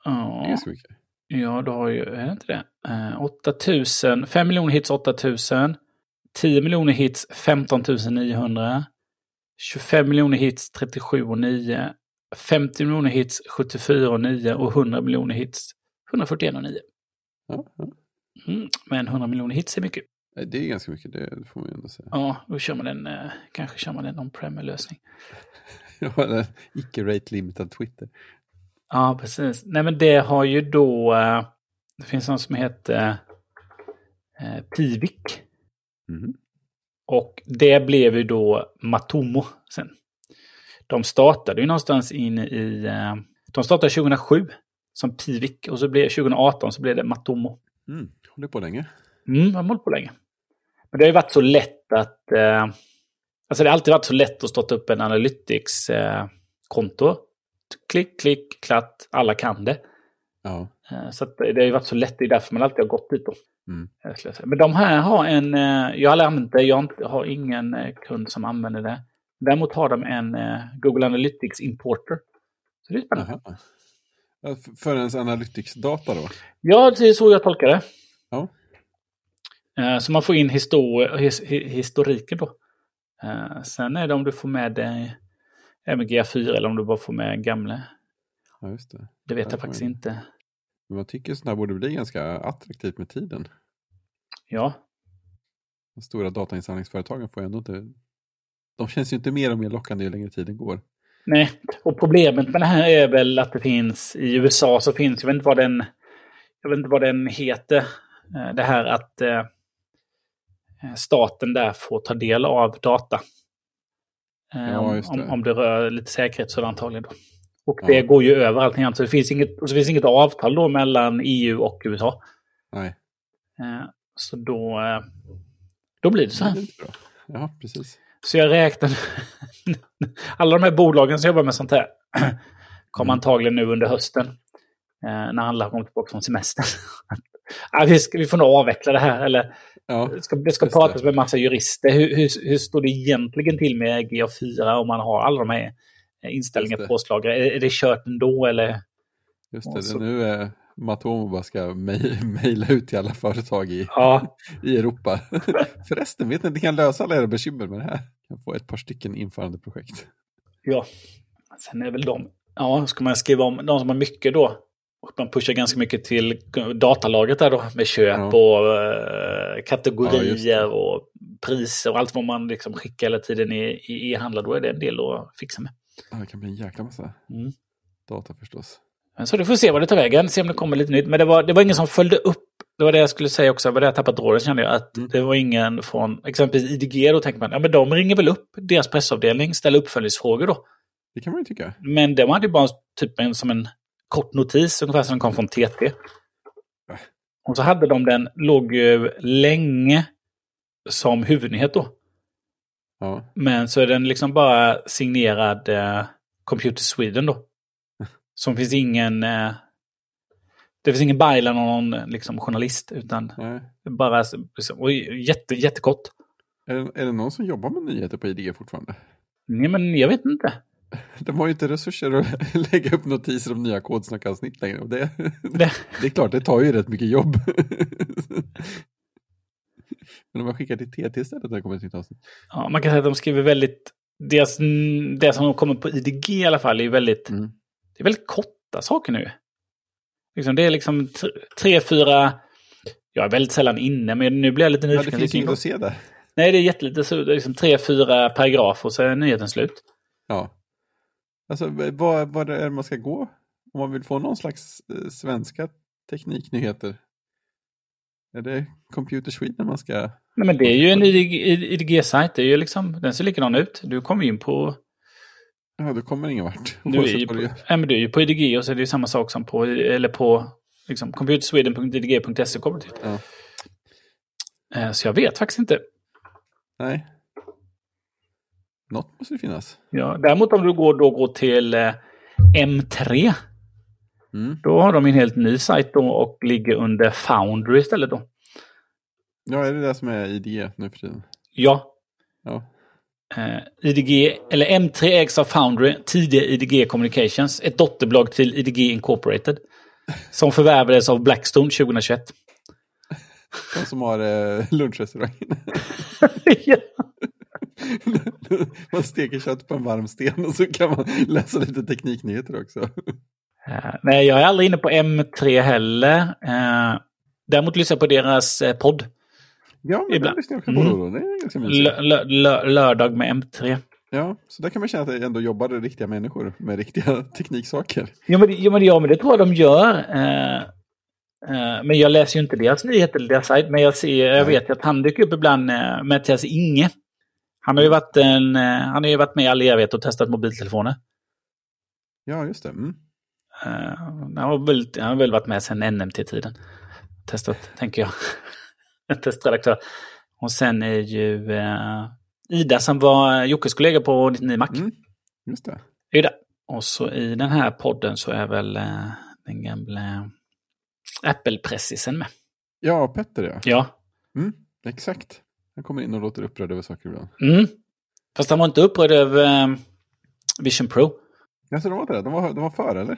Det är Ja. ganska mycket. Ja, då har ju, är det inte det? Eh, 8000, 5 miljoner hits 8000. 10 miljoner hits 15 900. 25 miljoner hits 37 och 9. 50 miljoner hits 74 och 9 och 100 miljoner hits 141 och 9. Ja, ja. Mm, men 100 miljoner hits är mycket. Det är ganska mycket, det får man ju ändå säga. Ja, då kör man en, eh, kanske kör man en on-prem-lösning. <laughs> Ja, eller icke-rate limited Twitter. Ja, precis. Nej, men det har ju då, eh, det finns någon som heter eh, Pivik. Mhm. Och det blev ju då Matomo sen. De startade ju någonstans in i... eh, De startade 2007 som Pivik och så blev 2018 så blev det Matomo. Mm. Håller på länge. Mm, de hållit på länge. Men det har ju varit så lätt att... Eh, alltså det har alltid varit så lätt att starta upp en Analytics-konto. klick, klick, klatt, alla kan det. Ja. Eh, så det har ju varit så lätt, det är därför man alltid har gått dit då. Mm. Eh. Men de här har en, eh, jag har aldrig använt det, jag har inte- har ingen eh, kund som använder det. Däremot har de en eh, Google Analytics Importer. Så det är spännande. Aha. För ens Analytics-data då? Ja, det är så jag tolkar det. Ja. Eh, Så man får in histor his hi- historiken då. Eh, Sen är det om du får med dig MGA4 eller om du bara får med gamla. Ja, just det. Det vet Ja, jag faktiskt oj. inte. Men man tycker sådana här borde bli ganska attraktivt med tiden. Ja, De stora datainsamlingsföretagen får ändå inte... De känns ju inte mer och mer lockande ju längre tiden går. nej. Och problemet med det här är väl att det finns i USA så finns, jag vet inte vad den, jag vet inte vad den heter. Eh, Det här att eh, staten där får ta del av data. Eh, Ja, om, just om, det. om det rör lite säkerhet så antagligen då. Och Ja. det går ju över allting annat. Så det finns inget, och så finns inget avtal då mellan EU och USA. Nej, Eh, Så då, eh, då blir det så här. Ja, precis. Så jag räknar... <laughs> Alla de här bolagen som jobbar med sånt här <clears throat> kommer Mm. antagligen nu under hösten. Eh, när alla kommer tillbaka från semestern. <laughs> ja, vi, ska, vi får nog avveckla det här. Eller Ja, det ska, det ska Just det. pratas med massa jurister. Hur, hur, hur står det egentligen till med GA4 om man har alla de här eh, inställningar Just på det. påslagar? Är, är det kört ändå eller? just det. så- Nu är Matomo bara ska mej- <laughs> mejla ut till alla företag i, Ja, i Europa. Förresten, vet ni, ni kan lösa alla era bekymmer med det här. Kan få ett par stycken införandeprojekt. ja. Sen är väl de... Ja, ska man skriva om de som har mycket då? Och man pushar ganska mycket till datalagret där då med köp Ja. och Ja, just kategorier det. och priser och allt vad man liksom skickar hela tiden i, i e-handlar. Då är det en del att fixa med. Ja, det kan bli en jäkla massa Mm. data förstås. Så du får se vad det tar vägen, se om det kommer lite nytt. Men det var, det var ingen som följde upp. Det var det jag skulle säga också, det var det jag tappat tråden kände jag. Att Mm. det var ingen från exempelvis IDG, då tänker man, ja men de ringer väl upp deras pressavdelning, ställer uppföljningsfrågor då. Det kan man ju tycka. Men de hade ju bara typ en, som en kort notis, ungefär som den kom från TT. Och så hade de den, låg ju länge som huvudnyhet då. Ja, Men så är den liksom bara signerad eh, Computer Sweden då. <laughs> Som finns ingen... Eh, det finns ingen byline av någon liksom, journalist, utan nej. bara och jätte, jättekort. Är det, är det någon som jobbar med nyheter på IDG fortfarande? Nej, men jag vet inte. <laughs> De har ju inte resurser att <laughs> lägga upp notiser om nya kodsnackavsnitt längre. Och det, Det, <laughs> det är klart, det tar ju rätt mycket jobb. Men om man skickar till TT istället när det kommer ett nytt avsnitt. ja, man kan säga att de skriver väldigt det, det som kommer på IDG i alla fall är väldigt, Mm. det är väldigt korta saker nu. Liksom, det är liksom tre, fyra... Jag är väldigt sällan inne, men nu blir jag lite Ja, det nyfiken. finns inget att se där. Nej, det är jättelite. Så det är liksom tre, fyra paragrafer och så är nyheten slut. Ja. Alltså, vad, vad är det man ska gå? Om man vill få någon slags eh, svenska tekniknyheter. Är det Computer Sweden man ska... Nej, men det är ju en IDG-sajt. Det är ju liksom, den ser likadan ut. Du kommer in på... Ja, då kommer ingen vart. Du är, ju på, du nej, men du är ju på IDG och så är det ju samma sak som på, eller på liksom, computersweden.idg.se kommer till. Ja. Eh, Så jag vet faktiskt inte. Nej. Något måste det finnas. Ja, däremot om du går, då går till eh, M3, Mm. då har de en helt ny sajt då och ligger under Foundry istället då. Ja, är det det som är ID nu för tiden? Ja, Ja. Eh, IDG, eller M3 ägs av Foundry, tidigare IDG Communications, ett dotterbolag till IDG Incorporated. Som förvärvades av Blackstone 2021. De som har eh, lunchrestaurangen. <laughs> ja. <laughs> man steker kött på en varm sten och så kan man läsa lite tekniknyheter också. Eh, nej, jag är aldrig inne på M3 heller. Eh, däremot lyssnar jag på deras eh, podd. Ja, men Ibland. det lyssnar jag också på Mm. Det är ganska mysigt. Lördag med M3. Ja, så där kan man känna att det ändå jobbar riktiga människor med riktiga <laughs> tekniksaker. Jo men, jo, men, ja, men det tror jag de gör. Eh, eh, men jag läser ju inte deras nyheter eller deras sajt. Men jag, ser, jag vet att han dyker upp ibland, eh, Mattias Inge. Han har ju varit, en, eh, han har ju varit med i all evighet och testat mobiltelefoner. Ja, just det. Mm. Eh, han, har väl, han har väl varit med sedan NMT-tiden. Testat, tänker jag. <laughs> Testredaktör. Och sen är ju eh, Ida som var Jockes kollega på 99 Mac. Mm. Just det. där. Och så i den här podden så är väl eh, den gamla Apple-pressisen med. Ja, Petter ja. Ja. Mm. Exakt. Han kommer in och låter upprörd över saker ibland. Mm. Fast han var inte upprörd över eh, Vision Pro. Alltså, de var inte det? De var, de var för, eller?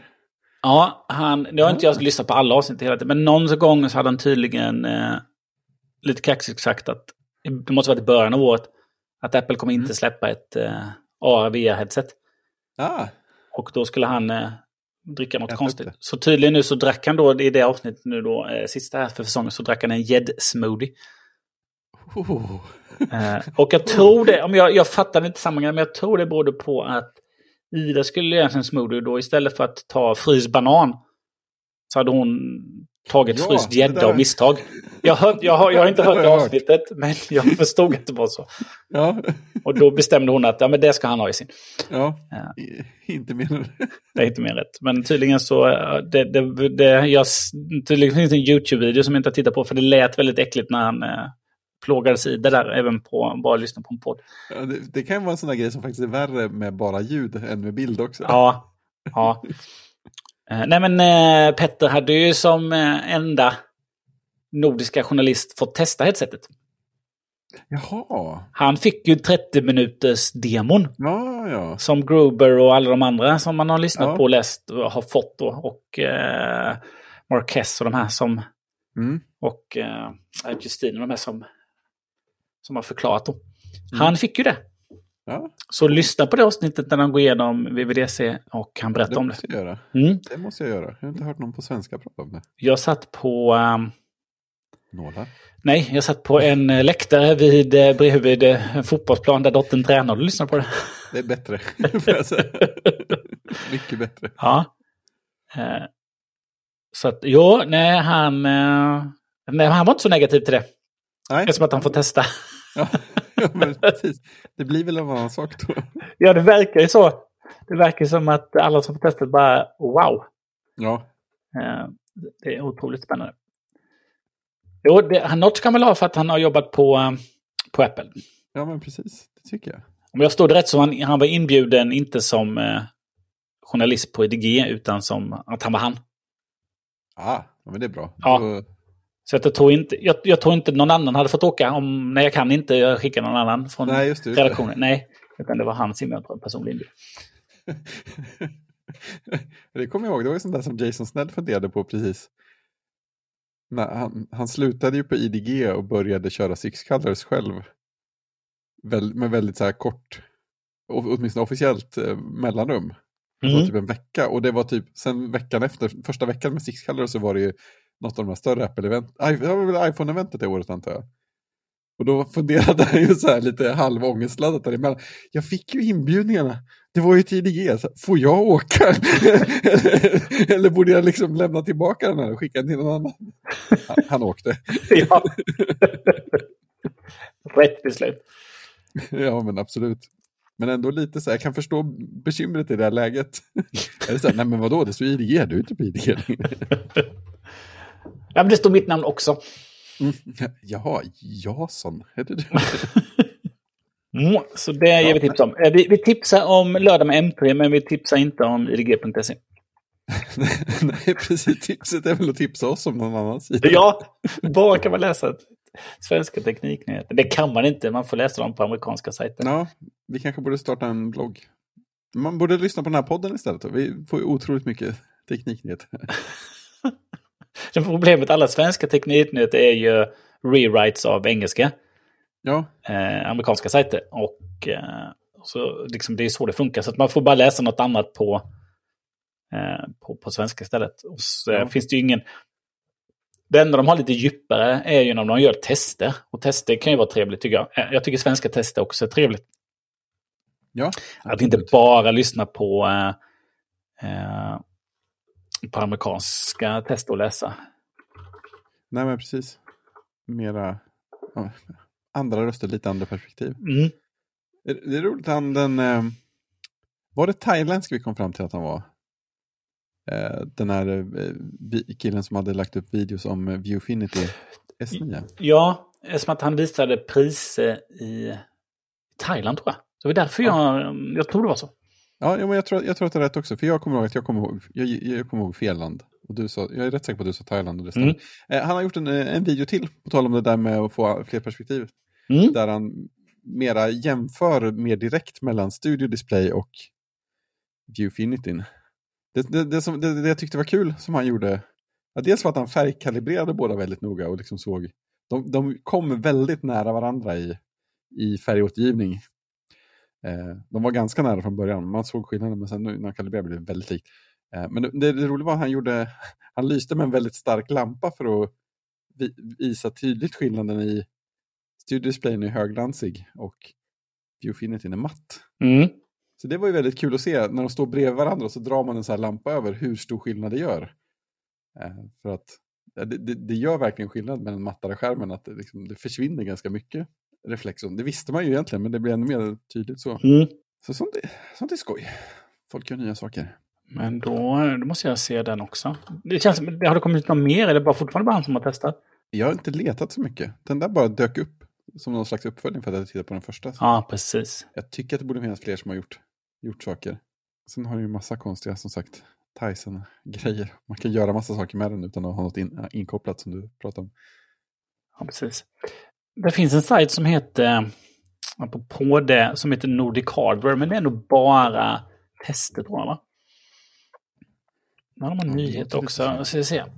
Ja, han, nu har inte jag lyssnat på alla avsnitt hela tiden, men någon gång så hade han tydligen eh, lite kaxigt sagt att det måste vara i början av året att Apple kommer inte släppa ett eh, AR-VR-headset. Ah, Och då skulle han eh, dricka något konstigt. det. Så tydligen nu så drack han då i det avsnittet nu då, eh, sista här för säsongen, så drack han en gäddsmoothie. oh. Eh, och jag tror det, om jag, jag fattar inte sammanhanget, men jag tror det berodde på att Ida skulle göra en smoothie då istället för att ta fryst banan så hade hon tagit Ja, fryst gädda av misstag. Jag, hör, jag, har, jag har inte hört det avsnittet, men jag förstod att det var så. Ja, Och då bestämde hon att ja, men det ska han ha i sin. ja. Ja. Inte mer än Det är inte mer rätt. Men tydligen så, eh, det, det, det, jag, tydligen finns det en YouTube-video som jag inte har tittat på för det lät väldigt äckligt när han eh, plågades i det där, även på bara lyssna på en podd. Ja, det, det kan vara en sån där grej som faktiskt är värre med bara ljud än med bild också. Ja. ja. Eh, nej men eh, Petter hade ju som eh, enda nordiska journalist fått testa headsetet. Jaha, Han fick ju 30 minuters demon ja, ja. som Gruber och alla de andra som man har lyssnat Ja. på och läst och har fått då. Och eh, Marquez och de här som Mm. och eh, Justine och de här som, som har förklarat då. Mm. Han fick ju det. Ja Så lyssna på det avsnittet när de går igenom VVDC och han berättar om det. måste jag göra. Mm. Det måste jag göra. Jag har inte hört någon på svenska prata om det. Jag satt på... ehm, Nålar. nej, jag satt på en eh, läktare vid, eh, bredvid eh, en fotbollsplan där dottern tränar och lyssnade på det. Det är bättre, <laughs> får jag säga. <laughs> Mycket bättre. Ja. Eh, så att, jo, nej, han... Eh, nej, han var inte så negativ till det. Nej, Eftersom att han får testa. <laughs> ja, men precis. Det blir väl en annan sak då. ja, det verkar ju så. Det verkar som att alla som får testa bara wow. Ja, Eh, Det är otroligt spännande. Jo, det, något ska man väl ha för att han har jobbat på, eh, på Apple. ja men precis. Det tycker jag. Om jag det rätt så han, han var inbjuden inte som eh, journalist på IDG utan som att han var han. Ah, ja, men det är bra. Ja. Då, Så att jag, tror inte, jag, jag tror inte någon annan hade fått åka. Om, nej, jag kan inte jag skickar någon annan från nej, just det. Just det. redaktionen. Nej, utan det var hans inbjudan, personlig inbjudan. <laughs> det kommer jag ihåg, det var ju sånt där som Jason Snell funderade på precis. Nej, han, han slutade ju på IDG och började köra Six Colors själv. Väl, med väldigt så här kort åtminstone officiellt eh, mellanrum. Det var Mm. typ en vecka och det var typ sen veckan efter, första veckan med Six Color så var det ju något av de här större Apple-event. Det var väl iPhone-eventet det året antar jag. Och då funderade <laughs> han ju så här lite halvångestladdat däremellan. Jag fick ju inbjudningarna. Det var ju IDG. Så, får jag åka? <laughs> Eller borde jag liksom lämna tillbaka den här och skicka den till någon annan? Han, han åkte. <laughs> Ja. Rätt beslut. Ja, men absolut. Men ändå lite så här, jag kan förstå bekymret i det här läget. Är det så här, nej men vadå, det står IDG, du är inte på IDG. Ja, men det står mitt namn också. Mm. <laughs> Jaha, Jason, heter du? <laughs> Mm, så det ger vi tips om. Eh, Vi, vi tipsar om lördag med M3, men vi tipsar inte om idg.se. <laughs> nej, precis. Tipset är väl att tipsa oss om någon annan sida. Ja, var kan man läsa svenska tekniknyheter? Det kan man inte, man får läsa dem på amerikanska sajter. Ja, vi kanske borde starta en blogg. Man borde lyssna på den här podden istället. Vi får ju otroligt mycket tekniknyheter. <laughs> Det problemet med alla svenska tekniknyheter är ju rewrites av engelska, Ja, eh, amerikanska sajter. Och eh, så liksom, det är så det funkar. Så att man får bara läsa något annat på, eh, på, på svenska istället. Och så Ja. finns det ju ingen... Det enda de har lite djupare är ju när de gör tester. Och tester kan ju vara trevligt tycker jag. Eh, Jag tycker svenska tester också är trevligt. ja. Att inte bara lyssna på, eh, eh, på amerikanska tester och läsa. Nej, men precis. Mera ja, andra röster, lite andra perspektiv. Mm. Det är roligt, han den... eh, Var det thailändsk vi kom fram till att han var? Eh, Den här eh, killen som hade lagt upp videos om Viewfinity S9. Ja, som att han visade priser i Thailand tror jag. Så det var därför jag, jag tror det var så. Ja, men jag tror, jag tror att det är rätt också. För jag kommer ihåg att jag kommer ihåg, jag, jag kommer ihåg fel land. Och du sa, jag är rätt säker på att du sa Thailand och det. Mm. Eh, han har gjort en, eh, en video till, på tal om det där med att få fler perspektiv. Mm. Där han mera jämför mer direkt mellan Studio Display och Viewfinityn. Det, det, det, som, det, det jag tyckte var kul som han gjorde, ja, dels var att han färgkalibrerade båda väldigt noga och liksom såg, de, de kom väldigt nära varandra i, i färgåtergivning. Eh, de var ganska nära från början, man såg skillnaden men sen nu när kalibrerade blev det väldigt likt. Eh, men det, det, det roliga var att han gjorde, <laughs> han lyste med en väldigt stark lampa för att vi, visa tydligt skillnaden i Studio Displayen är högglansig och Viewfinityn är matt. Mm. Så det var ju väldigt kul att se när de står bredvid varandra och så drar man en sån här lampa över hur stor skillnad det gör. Eh, för att det, det, det gör verkligen skillnad med den mattare skärmen att det, liksom, det försvinner ganska mycket reflexon. Det visste man ju egentligen men det blir ännu mer tydligt så. Mm. Så sånt är, sånt är skoj. Folk gör nya saker. Men då, då måste jag se den också. Det känns, har det kommit ut något mer? Är det bara fortfarande bara han som har testat? Jag har inte letat så mycket. Den där bara dök upp som någon slags uppföljning för att jag hade tittat på den första. Ja, precis. Jag tycker att det borde finnas fler som har gjort, gjort saker. Sen har du ju massa konstiga, som sagt, Tyson-grejer. Man kan göra massa saker med den utan att ha något in, inkopplat som du pratade om. Ja, precis. Det finns en sajt som heter, apropå det, som heter Nordic Hardware, men det är nog bara tester tror jag va? Där har man det nyhet också. så. Ska vi se. <clears throat>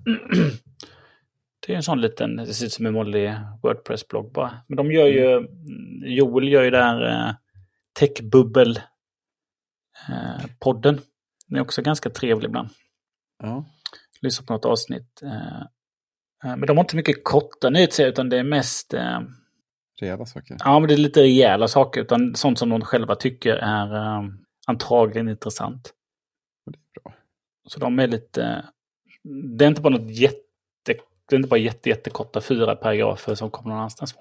Det är en sån liten, det ser ut som en vanlig Wordpress-blogg bara. Men de gör ju, Joel gör ju där eh, Techbubbel-podden. Den är också ganska trevlig ibland. Ja, Lyssna på något avsnitt. Eh, eh, men de har inte mycket korta nyhetsserier utan det är mest eh, rejäla saker. Ja, men det är lite rejäla saker, utan sånt som de själva tycker är eh, antagligen intressant. Och det är bra. Så de är lite... Det är inte bara något jätte... Det är inte bara jätte, jättekorta fyra paragrafer som kommer någon annanstans.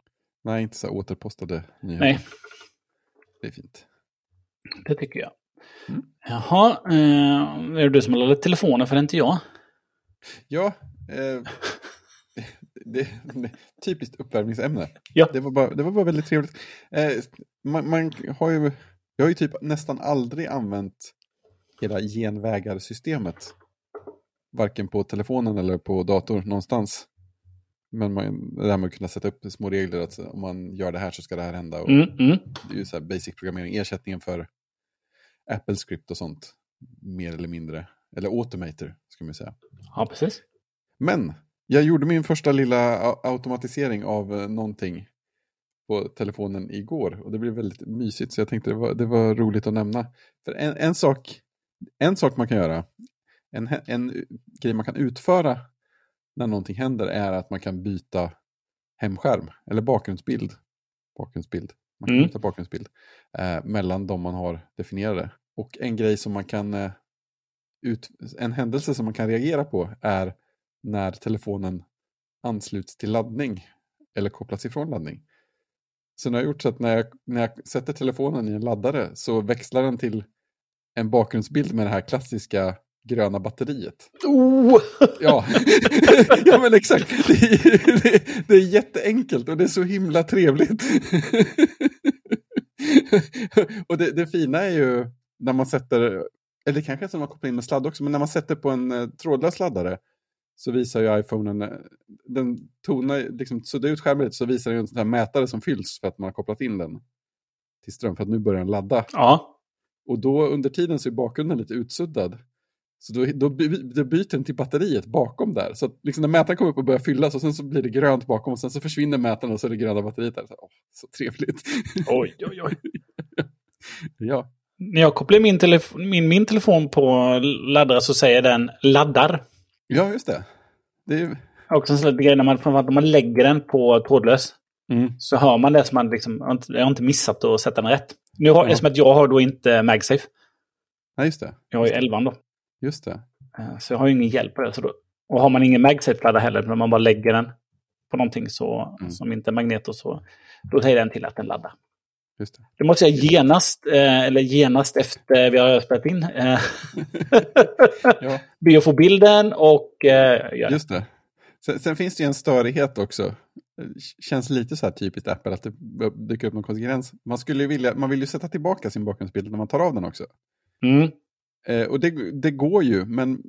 Nej, inte så återpostade nyheter. Nej, Det är fint. det tycker jag. Mm. Jaha, eh, är det du som har laddat telefonen för det är inte jag? Ja, eh, <laughs> det, typiskt uppvärmningsämne. Ja. Det, var bara, det var bara väldigt trevligt. Eh, man, man har ju, jag har ju typ nästan aldrig använt hela genvägarsystemet. Varken på telefonen eller på dator någonstans. Men man, det här med att kunna sätta upp små regler att om man gör det här så ska det här hända. Och Mm, mm. Det är ju så basic programmering, ersättningen för Apple script och sånt. Mer eller mindre. Eller automator, ska man ju säga. Ja, precis. Men jag gjorde min första lilla automatisering av eh, någonting på telefonen igår och det blev väldigt mysigt så jag tänkte det var, det var roligt att nämna. För en, en, sak, en sak man kan göra, en, en grej man kan utföra när någonting händer är att man kan byta hemskärm eller bakgrundsbild. Bakgrundsbild. Man kan Mm. byta bakgrundsbild eh, mellan de man har definierade. Och en grej som man kan eh, ut, en händelse som man kan reagera på är när telefonen ansluts till laddning eller kopplas ifrån laddning. Så nu har jag gjort så att när jag, när jag sätter telefonen i en laddare så växlar den till en bakgrundsbild med det här klassiska gröna batteriet. Oh! <laughs> Ja, <laughs> ja men exakt. Det är, det, det är jätteenkelt och det är så himla trevligt. <laughs> och det, det fina är ju när man sätter, eller kanske som man kopplar in med sladd också, men när man sätter på en eh, trådlös laddare så visar ju iPhonen, eh, den tonar, liksom suddar ut skärmen lite så visar den en sån här mätare som fylls för att man har kopplat in den till ström för att nu börjar den ladda. Ja. Och då under tiden så är bakgrunden lite utsuddad. Så då, då, då byter den till batteriet bakom där. Så att liksom när mätaren kommer upp och börjar fyllas och sen så blir det grönt bakom och sen så försvinner mätaren och så är det gröna batteriet där. Så, åh, så trevligt. <laughs> Oj, oj, oj. ja, När jag kopplar min, telef min, min telefon på laddare så säger den laddar. Ja just det. det är, ju- Också en där grej när man, om man lägger den på trådlös. mm, Så hör man det som man liksom, jag har inte- missat att sätta den rätt. Nu har, Ja. Eftersom att jag har då inte MagSafe. nej, just det. Jag har ju 11 då. Just det. Eh, Så jag har ju ingen hjälp på det. Så då, och har man ingen MagSafe-laddare heller, när man bara lägger den på någonting så, Mm. som inte är magneter så, då säger den till att den laddar. Just det. Det måste jag genast, eh, eller genast efter vi har spelat in, eh, <laughs> Ja, <laughs> be att få bilden och eh, det. just det. Sen, sen finns det ju en störighet också. Det Känns lite så här typiskt Apple att det dyker upp någon konsekvens. Man, skulle vilja, man vill ju sätta tillbaka sin bakgrundsbild när man tar av den också. Mm. Eh, och det, det går ju, men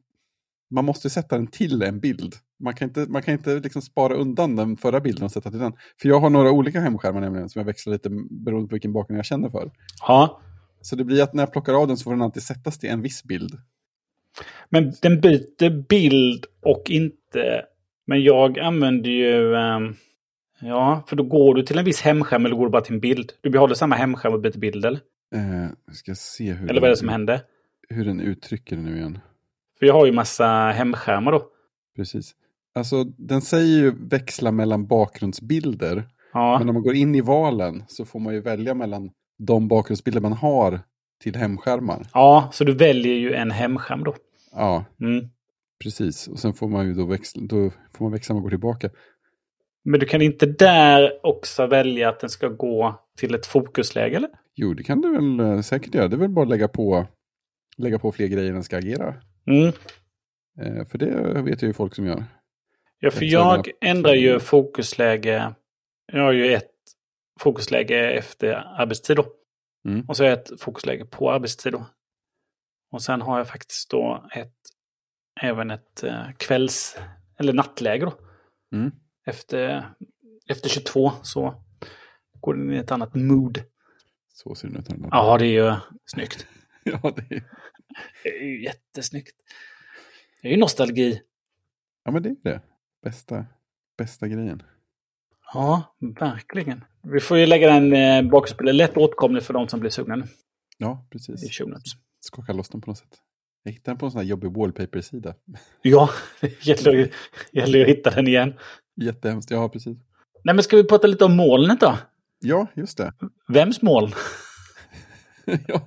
man måste sätta den till en bild. Man kan inte, man kan inte liksom spara undan den förra bilden och sätta till den. För jag har några olika hemskärmar nämligen som jag växlar lite beroende på vilken bakgrund jag känner för. Ja, Så det blir att när jag plockar av den så får den alltid sättas till en viss bild. men den byter bild och inte... Men jag använder ju... ehm, ja, för då går du till en viss hemskärm eller går du bara till en bild? Du behåller samma hemskärm och byter bild, eller? Eh, ska se hur, Eller vad är det som händer? hur den uttrycker det nu igen. För jag har ju massa hemskärmar då. Precis. Alltså den säger ju växla mellan bakgrundsbilder. Ja, Men när man går in i valen så får man ju välja mellan de bakgrundsbilder man har till hemskärmar. ja så du väljer ju en hemskärm då. Ja, Mm. Precis, och sen får man ju då växla, då får man växla och gå tillbaka. Men du kan inte där också välja att den ska gå till ett fokusläge, eller? Jo, det kan du väl eh, säkert göra. Det är väl bara att lägga på, lägga på fler grejer den ska agera. Mm. Eh, för det vet jag ju folk som gör. Ja, för Jag jag ändrar ju fokusläge. Jag har ju ett fokusläge efter arbetstid då. Mm. Och så har jag ett fokusläge på arbetstid då. Och sen har jag faktiskt då ett, även ett eh, kvälls eller nattläge då. Mm. Efter, efter 22 så går den i ett annat mood. Så ser det ut. Ja. Ja, det är ju snyggt. <laughs> Ja, det är, Det är ju jättesnyggt. Det är ju nostalgi. ja, men det är det. Bästa, bästa grejen. Ja, verkligen. Vi får ju lägga den eh, bakspelaren lätt åtkomlig för de som blir sugna nu Ja, i precis. notes. Skaka loss den på något sätt. Jag hittade den på en sån här jobbig wallpaper-sida. <laughs> Ja, <laughs> det gäller gäller att hitta den igen. Jättehemskt. Ja, precis. Nej, men ska vi prata lite om molnet då? Ja, just det. Vems moln? <laughs> ja,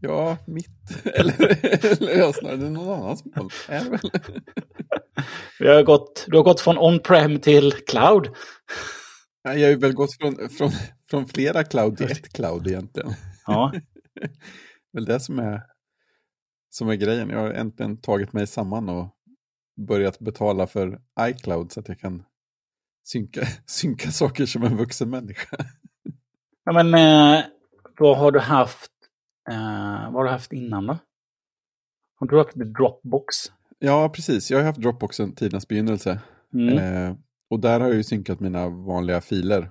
ja, mitt. <laughs> Eller, eller snarare någon annans mål. Vi har gått, du har gått från on-prem till cloud. Nej, Jag har ju väl gått från, från, från flera cloud till ett cloud egentligen. Ja, <laughs> väl det som är, som är grejen. Jag har äntligen tagit mig samman och börjat betala för iCloud så att jag kan synka, <laughs> synka saker som en vuxen människa. ja men eh, vad har du haft? Eh, vad har du haft innan då? Har du haft Dropbox? Ja, precis. Jag har haft Dropbox sedan tidernas begynnelse. Mm. Eh, och där har jag ju synkat mina vanliga filer.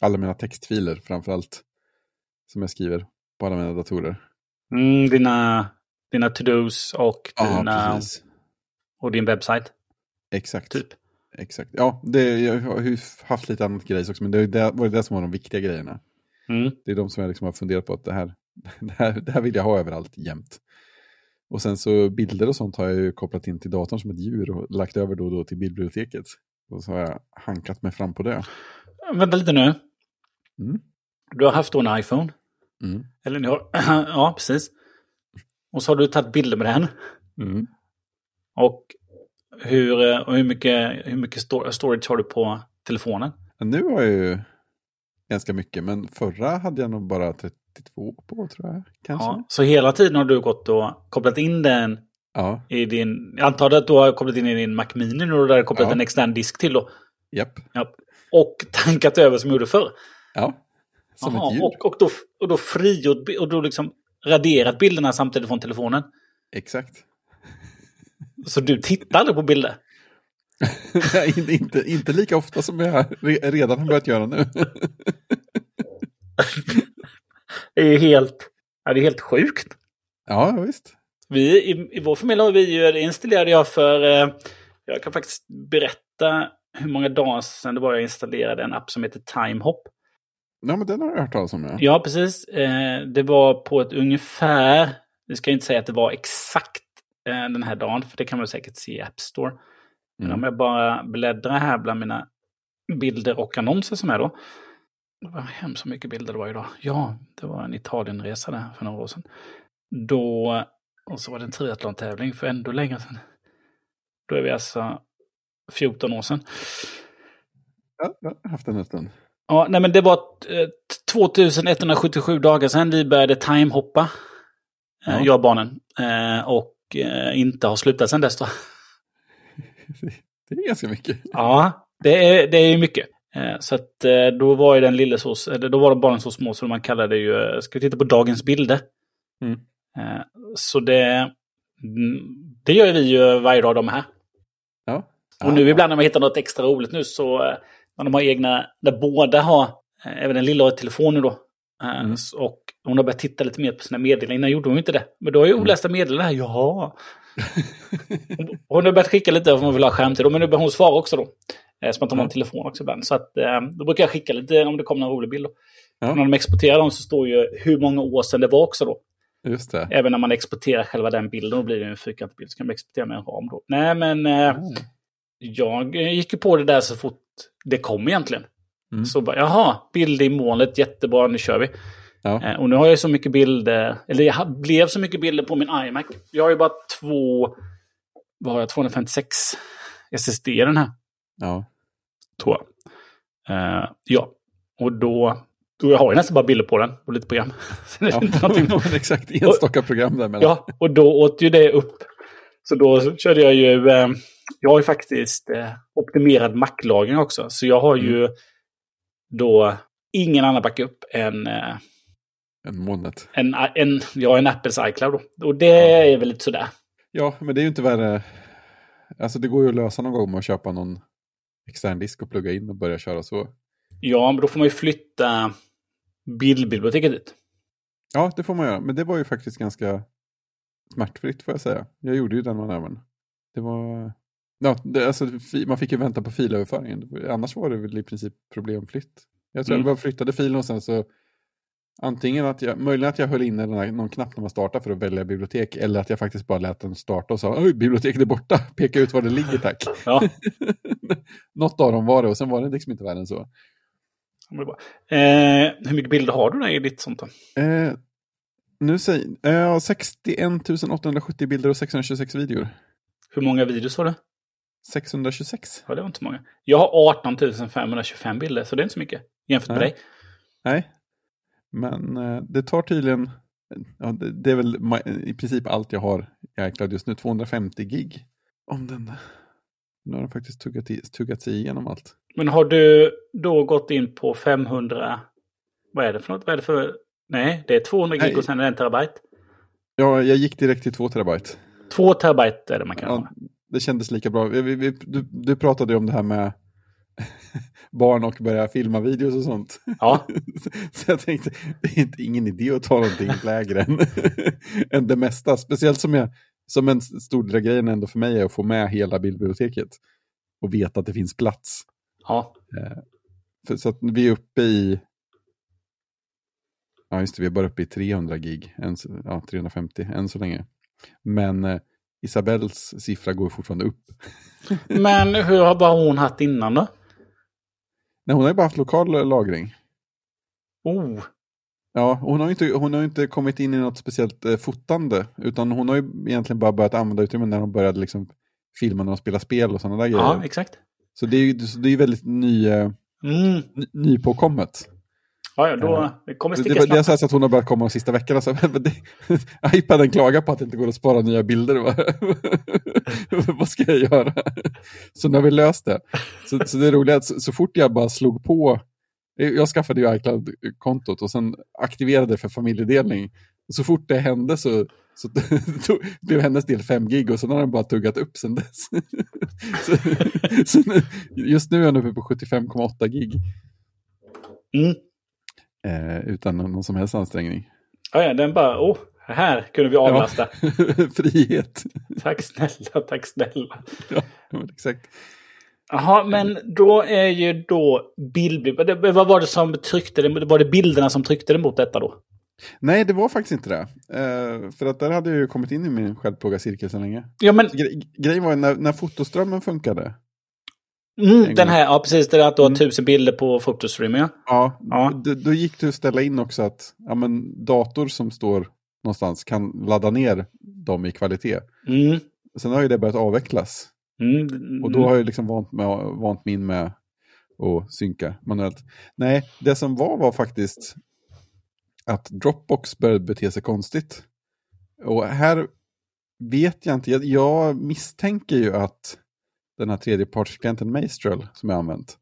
Alla mina textfiler framförallt. Som jag skriver på alla mina datorer. Mm, dina, dina to-dos och, Ja, dina, precis. och din webbsajt. Exakt. Typ. Exakt. Ja, det, jag har haft lite annat grejs också, men det, det var det som var de viktiga grejerna. Mm. Det är de som jag liksom har funderat på att det här, det här, det här vill jag ha överallt jämt. Och sen så bilder och sånt har jag ju kopplat in till datorn som ett djur och lagt över då och då till bildbiblioteket. Och så har jag hankat mig fram på det. Vänta lite nu. Mm. Du har haft då en iPhone. Mm. Eller ni har... <clears throat> ja, precis. Och så har du tagit bilder med den. Mm. Och hur, eh, och hur mycket, hur mycket sto- storage har du på telefonen? Nu har jag ju ganska mycket, men förra hade jag nog bara 32 på tror jag. Kanske. Ja, så hela tiden har du gått och kopplat in den Ja, i din... Jag antar att du har kopplat in i din Mac Mini nu och där kopplat Ja. en extern disk till då. japp. Ja. Och tankat över som du gjorde förr. Ja, som Jaha, ett djur. och, och då, och då frigjort och då liksom raderat bilderna samtidigt från telefonen. Exakt. Så du tittar aldrig på bilder? <laughs> Inte- inte, inte lika ofta som jag re- redan har börjat göra nu. <laughs> Är ju helt, ja, det är helt sjukt. ja, visst. Vi, i, I vår familj har vi ju, det installerade jag för, eh, jag kan faktiskt berätta hur många dagar sedan det var jag installerade en app som heter Timehop. Ja, men den har jag hört talas om. Ja. Ja, precis. Eh, det var på ett ungefär, vi ska inte säga att det var exakt eh, den här dagen, för det kan man säkert se i App Store. Men Mm. om jag bara bläddrar här bland mina bilder och annonser som är då. Det var hemskt så mycket bilder det var idag. Ja, det var en Italienresa där för några år sedan. Då, och så var det en triathlon-tävling för ändå längre sedan. Då är vi alltså 14 år sedan. Ja, jag har haft den en stund. Ja, nej men det var eh, 2177 dagar sedan vi började timehoppa. Eh, Ja. Jag och barnen. Eh, och eh, inte har slutat sedan dess då. <laughs> Det är ganska mycket. Ja, det är, det är mycket. Eh, Så att eh, då var ju den lille så, eller då var de barnen så små så man kallade det ju, eh, ska vi titta på dagens bilder? Mm. Eh, Så det, mm, det gör vi ju varje dag de här. Ja. Och nu ibland när man hittar något extra roligt nu så eh, när de har egna, där båda har, eh, även den lilla har telefon nu då. Eh, Mm. Och hon har börjat titta lite mer på sina meddelanden. Innan gjorde hon inte det. Men då är ju olästa meddelanden här. Jaha. <laughs> Hon- Hon har börjat skicka lite om hon vill ha skärmtid. Men nu börjar hon svara också då. Eh, Som att de har en telefon också ibland. Så att, eh, då brukar jag skicka lite om det kommer någon rolig bild. Då. Ja. När de exporterar dem så står ju hur många år sedan det var också då. Just det. Även när man exporterar själva den bilden, då blir det en fyrkantig bild. Så kan man exportera med en ram då. Nej, men eh, Mm. jag gick ju på det där så fort det kom egentligen. Mm. Så bara, jaha, bild i molnet, jättebra, nu kör vi. Ja. Och nu har jag så mycket bilder, eller jag blev så mycket bilder på min iMac. Jag har ju bara två, vad har jag, 256 SSD i den här, Ja. tror jag. Eh, ja, och då, då jag har jag nästan bara bilder på den och lite program. <laughs> Sen är det ja. inte någonting <laughs> exakt, enstaka program där mellan. Ja, och då åt ju det upp. Så då körde jag ju, eh, jag har ju faktiskt eh, optimerad Mac-lagring också. Så jag har ju då ingen annan backup än, eh, En molnet. en, en, ja, en Apples iCloud. Då. Och det Ja. är väl lite sådär. Ja, men det är ju inte värre. Alltså det går ju att lösa någon gång med att köpa någon extern disk och plugga in och börja köra så. Ja, men då får man ju flytta bildbiblioteket dit. Ja, det får man göra. Men det var ju faktiskt ganska smärtfritt får jag säga. Jag gjorde ju den manövern. Det var... Ja, det, alltså, man fick ju vänta på filöverföringen. Annars var det väl i princip problemfritt. Jag tror Mm. jag bara flyttade filen och sen så antingen att jag, möjligen att jag höll inne någon knapp när man startar för att välja bibliotek eller att jag faktiskt bara lät den starta och sa oj, biblioteket är borta, <laughs> peka ut var det ligger tack. Ja, <laughs> Något av dem var det och sen var det liksom inte värre än så. det var. Eh, hur mycket bilder har du där i ditt sånt? Eh, nu säger eh, 61 870 bilder och 626 videor. Hur många videos har du? 626? Ja, det var inte många. Jag har 18 525 bilder, så det är inte så mycket jämfört med Nej. dig. Nej. Men eh, det tar tydligen, ja, det, det är väl i princip allt jag har i iCloud just nu, 250 gig. Om den, nu har den faktiskt tuggat, i, tuggat sig igenom allt. Men har du då gått in på 500... Vad är det för något? Vad är det för... Nej, det är 200 gig Nej. och sen är det en terabyte. Ja, jag gick direkt till 2 terabyte. 2 terabyte är det man kan Ja, ha. det kändes lika bra. Vi, vi, du, du pratade ju om det här med <laughs> barn och börja filma videos och sånt. Ja, <laughs> Så jag tänkte, det är inte, ingen idé att ta någonting lägre än, <laughs> än det mesta. Speciellt som, jag, som en stor del av grejen ändå för mig är att få med hela bildbiblioteket. och veta att det finns plats. Ja. För, så att vi är uppe i... Ja, just det, vi är bara uppe i 300 gig, än, ja, 350 än så länge. Men eh, Isabells siffra går fortfarande upp. Men hur har bara hon haft innan då? Nej, hon har ju bara haft lokal lagring. Oh, Ja, hon har ju inte, hon har inte kommit in i något speciellt eh, fotande, utan hon har ju egentligen bara börjat använda utrymmen när hon började liksom filma när de spelar spel och sådana där ja, grejer. exakt. Så det är ju det är väldigt ny, eh, Mm. ny, nypåkommet. Ja, ja, då Ja. det kommer sticka det, det är snabbt. så, att hon har börjat komma de sista veckorna. Så, <laughs> men det, <laughs> iPaden klagar på att det inte går att spara nya bilder. Vad- <laughs> Vad ska jag göra? Så nu har vi löst det. Så, så det är roligt att så, så fort jag bara slog på, jag skaffade ju iCloud-kontot och sen aktiverade det för familjedelning. Och så fort det hände så, så blev hennes del 5 gig och sen har den bara tuggat upp sen dess. så, så nu, just nu är den uppe på 75,8 gig Mm. Eh, utan någon som helst ansträngning. Ja, ja, den bara, åh, här kunde vi avlasta. <laughs> Frihet. Tack snälla, tack snälla. Ja, exakt. Jaha, men då är ju då bild... Vad var det som tryckte det? Var det bilderna som tryckte det mot detta då? Nej, det var faktiskt inte det. Eh, för att där hade jag ju kommit in i min självplågarcirkel så länge. Ja, men Gre grejen var ju när, när fotoströmmen funkade. Mm, den här, ja precis, det är att du har Mm. tusen bilder på fotostream, ja. Ja, Ja. Då, då gick det att ställa in också att ja, men, dator som står någonstans kan ladda ner dem i kvalitet. Mm. Sen har ju det börjat avvecklas. Mm. Och då har jag liksom vant, med, vant mig in med att synka manuellt. Nej, det som var var faktiskt att Dropbox började bete sig konstigt. Och här vet jag inte, jag, jag misstänker ju att den här tredjepartsklienten Maestral som jag använt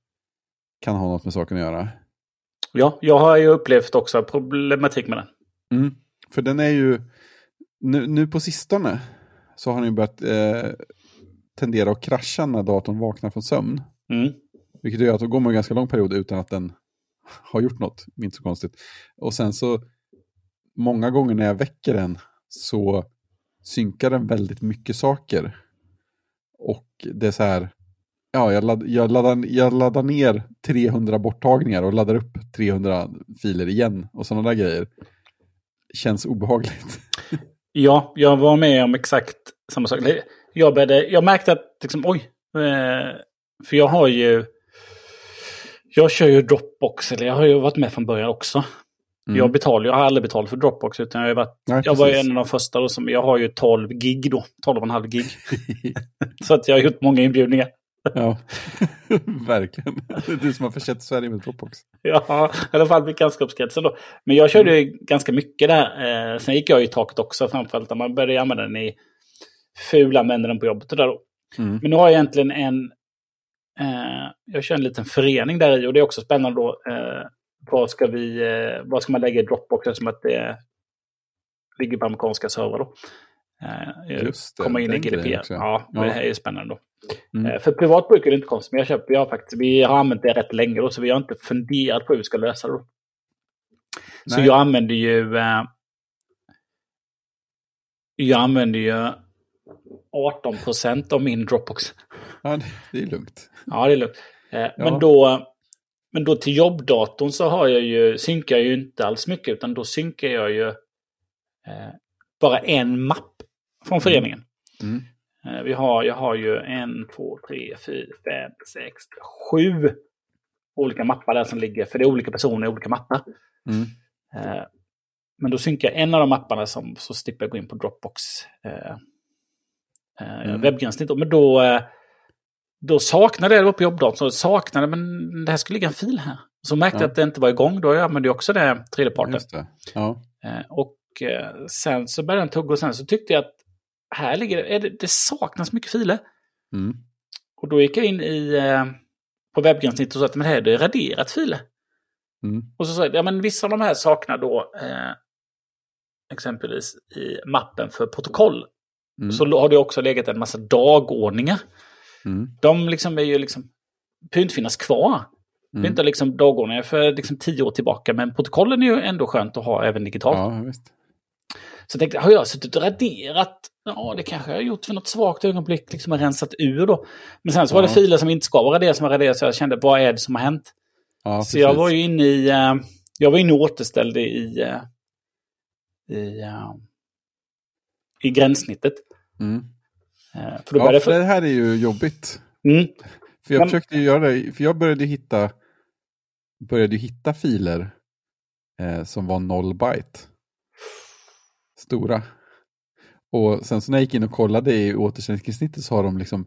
kan ha något med saken att göra. Ja, jag har ju upplevt också problematik med den. Mm. För den är ju, nu, nu på sistone så har den ju börjat eh, tendera att krascha när datorn vaknar från sömn. Mm. Vilket gör att då går man en ganska lång period utan att den har gjort något. Inte så konstigt. Och sen så, många gånger när jag väcker den så synkar den väldigt mycket saker. Och det är så här, ja, jag, ladd, jag, laddar, jag laddar ner 300 borttagningar och laddar upp 300 filer igen och sådana där grejer. Känns obehagligt. Ja, jag var med om exakt samma sak. Jag, började, jag märkte att, liksom, oj, eh, för jag har ju... Jag kör ju Dropbox, eller jag har ju varit med från början också. Mm. Jag betalar, jag har aldrig betalat för Dropbox, utan jag, har varit, Nej, jag var en av de första då som, jag har ju 12 gig då, 12,5 gig. så att jag har gjort många inbjudningar. ja, <laughs> verkligen. Det är du som har försett Sverige med Dropbox. Ja, i alla fall bekantskapskretsen då. Men jag körde ju ganska mycket där. Eh, sen gick jag i taket också, framförallt när man började använda den i fulanvänder den på jobbet och där då. Mm. Men nu har jag egentligen en... Eh, jag kör en liten förening där i och det är också spännande då. Eh, vad, ska vi, eh, vad ska man lägga i Dropbox eftersom att det ligger på amerikanska servrar då. Eh, Just det, komma in i GDPR. Ja, Ja. det här är ju spännande då. Mm. Eh, För privat bruk är det inte konstigt, men jag köper, jag faktiskt, vi har använt det rätt länge då, så vi har inte funderat på hur vi ska lösa det. Då. Så Nej. jag använder ju... Eh, jag använder ju 18 procent av min Dropbox. Ja, det, är lugnt. Ja, det är lugnt. Eh, Ja. men, då, men då till jobbdatorn så har jag ju, synkar jag ju inte alls mycket, utan då synkar jag ju eh, bara en mapp från föreningen. Mm. Eh, vi har, jag har ju en, två, tre, fyra, fem, sex, sju olika mappar där som ligger, för det är olika personer i olika mappar. Mm. Eh, men då synkar jag en av de mapparna som, så slipper jag gå in på Dropbox eh, eh, Mm. webbgränssnitt. Men då, eh, då saknade jag det var på jobbdatorn, så saknade men det här skulle ligga en fil här. Så märkte jag Ja. att det inte var igång, då använde jag också det tredjeparten. Ja. Eh, och eh, sen så började den tugga och sen så tyckte jag att här ligger det, är det, saknas mycket filer. Mm. Och då gick jag in i, eh, på webbgränssnitt och sa att men här är det raderat filer. Mm. Och så sa jag, ja men vissa av de här saknar då eh, exempelvis i mappen för protokoll. Mm. Så har det också legat en massa dagordningar. Mm. De liksom är ju liksom, behöver inte finnas kvar. Det är Mm. inte liksom dagordningar för liksom tio år tillbaka, men protokollen är ju ändå skönt att ha även digitalt. Ja, visst. Så jag tänkte, har jag suttit och raderat? Ja, det kanske jag har gjort för något svagt ögonblick, liksom har rensat ur då. Men sen så var det Ja. filer som inte ska vara raderade som var raderade, så jag kände, vad är det som har hänt? Ja, så jag var ju inne i, eh, jag var inne och återställde i, eh, i, eh, i gränssnittet. Mm. Eh, för Ja, för det här är ju jobbigt. Mm, För jag Men- försökte göra det, för jag började hitta, började hitta filer eh, som var noll byte. Stora. Och sen så när jag gick in och kollade i återställningssnittet så har de liksom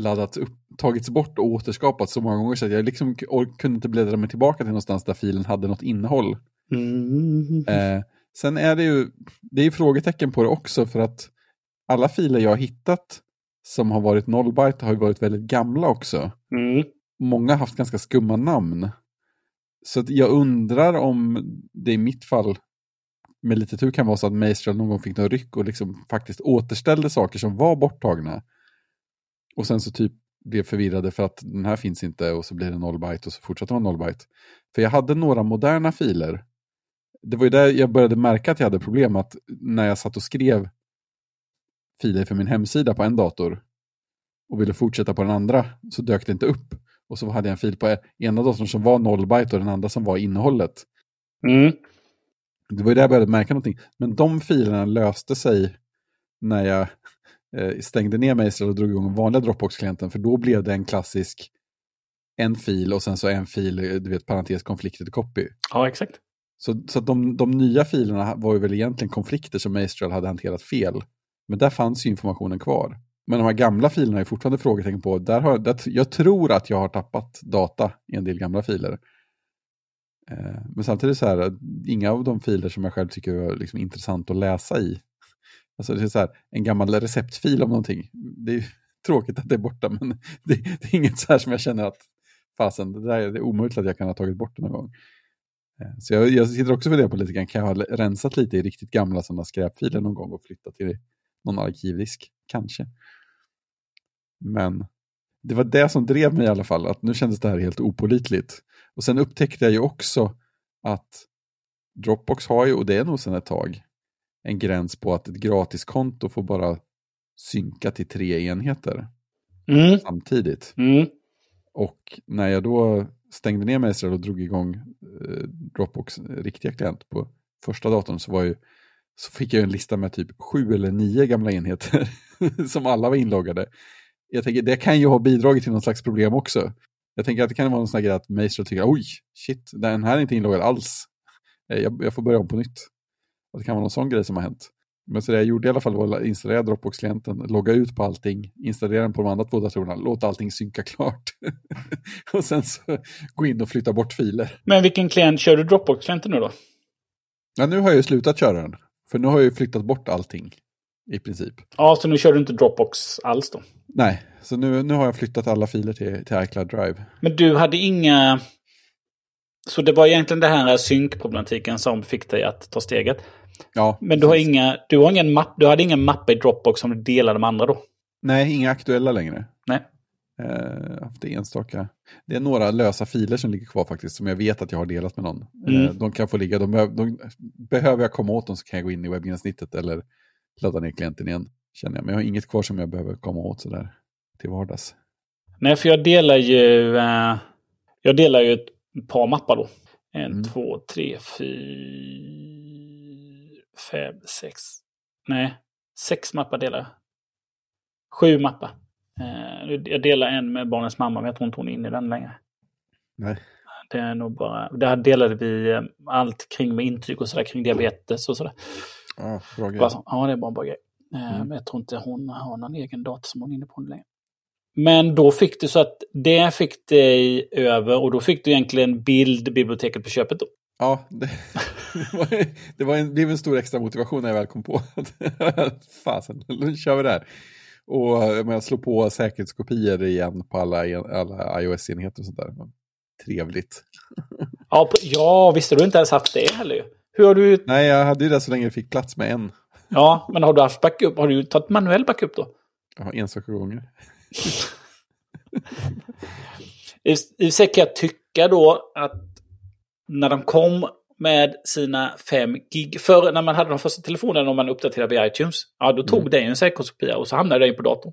laddats upp, tagits bort och återskapats så många gånger så att jag liksom kunde inte bläddra mig tillbaka till någonstans där filen hade något innehåll. mm, Eh, sen är det ju, det är ju frågetecken på det också för att alla filer jag har hittat som har varit noll byte har ju varit väldigt gamla också mm, många har haft ganska skumma namn. Så jag undrar om det i mitt fall med lite tur kan vara så att Maestral någon gång fick någon ryck och liksom faktiskt återställde saker som var borttagna. Och sen så typ blev förvirrade för att den här finns inte och så blir det noll byte och så fortsätter man noll byte. För jag hade några moderna filer. Det var ju där jag började märka att jag hade problem att när jag satt och skrev filer för min hemsida på en dator och ville fortsätta på den andra så dök det inte upp. Och så hade jag en fil på ena datorn som var 0 byte och den andra som var innehållet. mm. Det var ju där jag började märka någonting. Men de filerna löste sig när jag eh, stängde ner Maestral och drog igång vanliga Dropbox-klienten. För då blev det en klassisk en fil och sen så en fil, eh, du vet, parentes conflicted copy. Ja, exakt. Så, så de, de nya filerna var ju väl egentligen konflikter som Maestral hade hanterat fel. Men där fanns ju informationen kvar. Men de här gamla filerna är fortfarande frågetecken på. Där har, där, jag tror att jag har tappat data i en del gamla filer. Eh, men samtidigt så här, inga av de filer som jag själv tycker är liksom intressant att läsa i. Alltså det är så här, en gammal receptfil om någonting. Det är <laughs> tråkigt att det är borta, men <laughs> det, det är inget så här som jag känner att fasen, det där är, det är omöjligt att jag kan ha tagit bort det någon gång. Eh, så jag, jag sitter också för det på lite grann, kan jag ha rensat lite i riktigt gamla sådana skräpfiler någon gång och flyttat till någon arkivdisk, kanske. Men det var det som drev mig i alla fall, att nu kändes det här helt opolitligt. Och sen upptäckte jag ju också att Dropbox har ju, och det är nog sedan ett tag, en gräns på att ett gratiskonto får bara synka till tre enheter Mm, samtidigt. mm, Och när jag då stängde ner Maestral och drog igång eh, Dropbox riktiga klient på första datorn så, var ju, så fick jag en lista med typ sju eller nio gamla enheter <laughs> som alla var inloggade. Jag tänker, det kan ju ha bidragit till någon slags problem också. Jag tänker att det kan vara någon sån här grej att Maestral tycker oj, shit, den här är inte inloggad alls. Eh, Jag, jag får börja om på nytt. Att det kan vara någon sån grej som har hänt. Men så det jag gjorde i alla fall var att installera Dropbox-klienten, logga ut på allting, installera den på de andra två datorerna, låta allting synka klart. <laughs> och sen så gå in och flytta bort filer. Men vilken klient kör du Dropbox-klienten nu då? Ja, nu har jag ju slutat köra den. För nu har jag ju flyttat bort allting. I princip. Ja, så nu kör du inte Dropbox alls då? Nej, så nu, nu har jag flyttat alla filer till, till iCloud Drive. Men du hade inga... Så det var egentligen den här synkproblematiken som fick dig att ta steget. Ja, Men du har, precis. inga, du har ingen mapp, du hade ingen mapp i Dropbox som du delade med andra då? Nej, inga aktuella längre. Eh, haft enstaka. Det är några lösa filer som ligger kvar faktiskt, som jag vet att jag har delat med någon. Mm. Eh, de kan få ligga, de, de, behöver jag komma åt dem så kan jag gå in i webbgränssnittet eller ladda ner klienten igen. Känner jag. Men jag har inget kvar som jag behöver komma åt sådär till vardags. Nej, för jag delar ju... eh, jag delar ju ett par mappar då. En, Mm. två, tre, fyra, fem, sex. Nej, sex mappar delar jag. Sju mappar. Eh, jag delar en med barnens mamma, men jag tror inte hon är inne i den längre. Nej. Det är nog bara... Där delade vi eh, allt kring med intyg och sådär, kring diabetes och sådär. Ja, bra grej. Så, ja, det är bara en bra grej. Eh, Mm. Men jag tror inte hon har någon egen dator som hon är inne på längre. Men då fick du så att det fick dig över och då fick du egentligen bildbiblioteket på köpet då. Ja, det, <laughs> det, var, det var en, blev en stor extra motivation när jag väl kom på att <laughs> fasen, nu kör vi det här. Och men jag slår på säkerhetskopior igen på alla, alla iOS-enheter och sånt där. Men Trevligt. <laughs> Ja, på, ja, visste du inte ens haft det heller. Hur har du... Nej, jag hade ju det så länge det fick plats med en. Ja, men har du haft backup? Har du tagit manuell backup då? Ja, enstaka gånger. <laughs> I och för sig kan jag tycka då att när de kom med sina 5 gig. Förr när man hade de första telefonerna och man uppdaterade via iTunes, ja då tog Mm. det ju en säkerhetskopia och så hamnade det ju på datorn.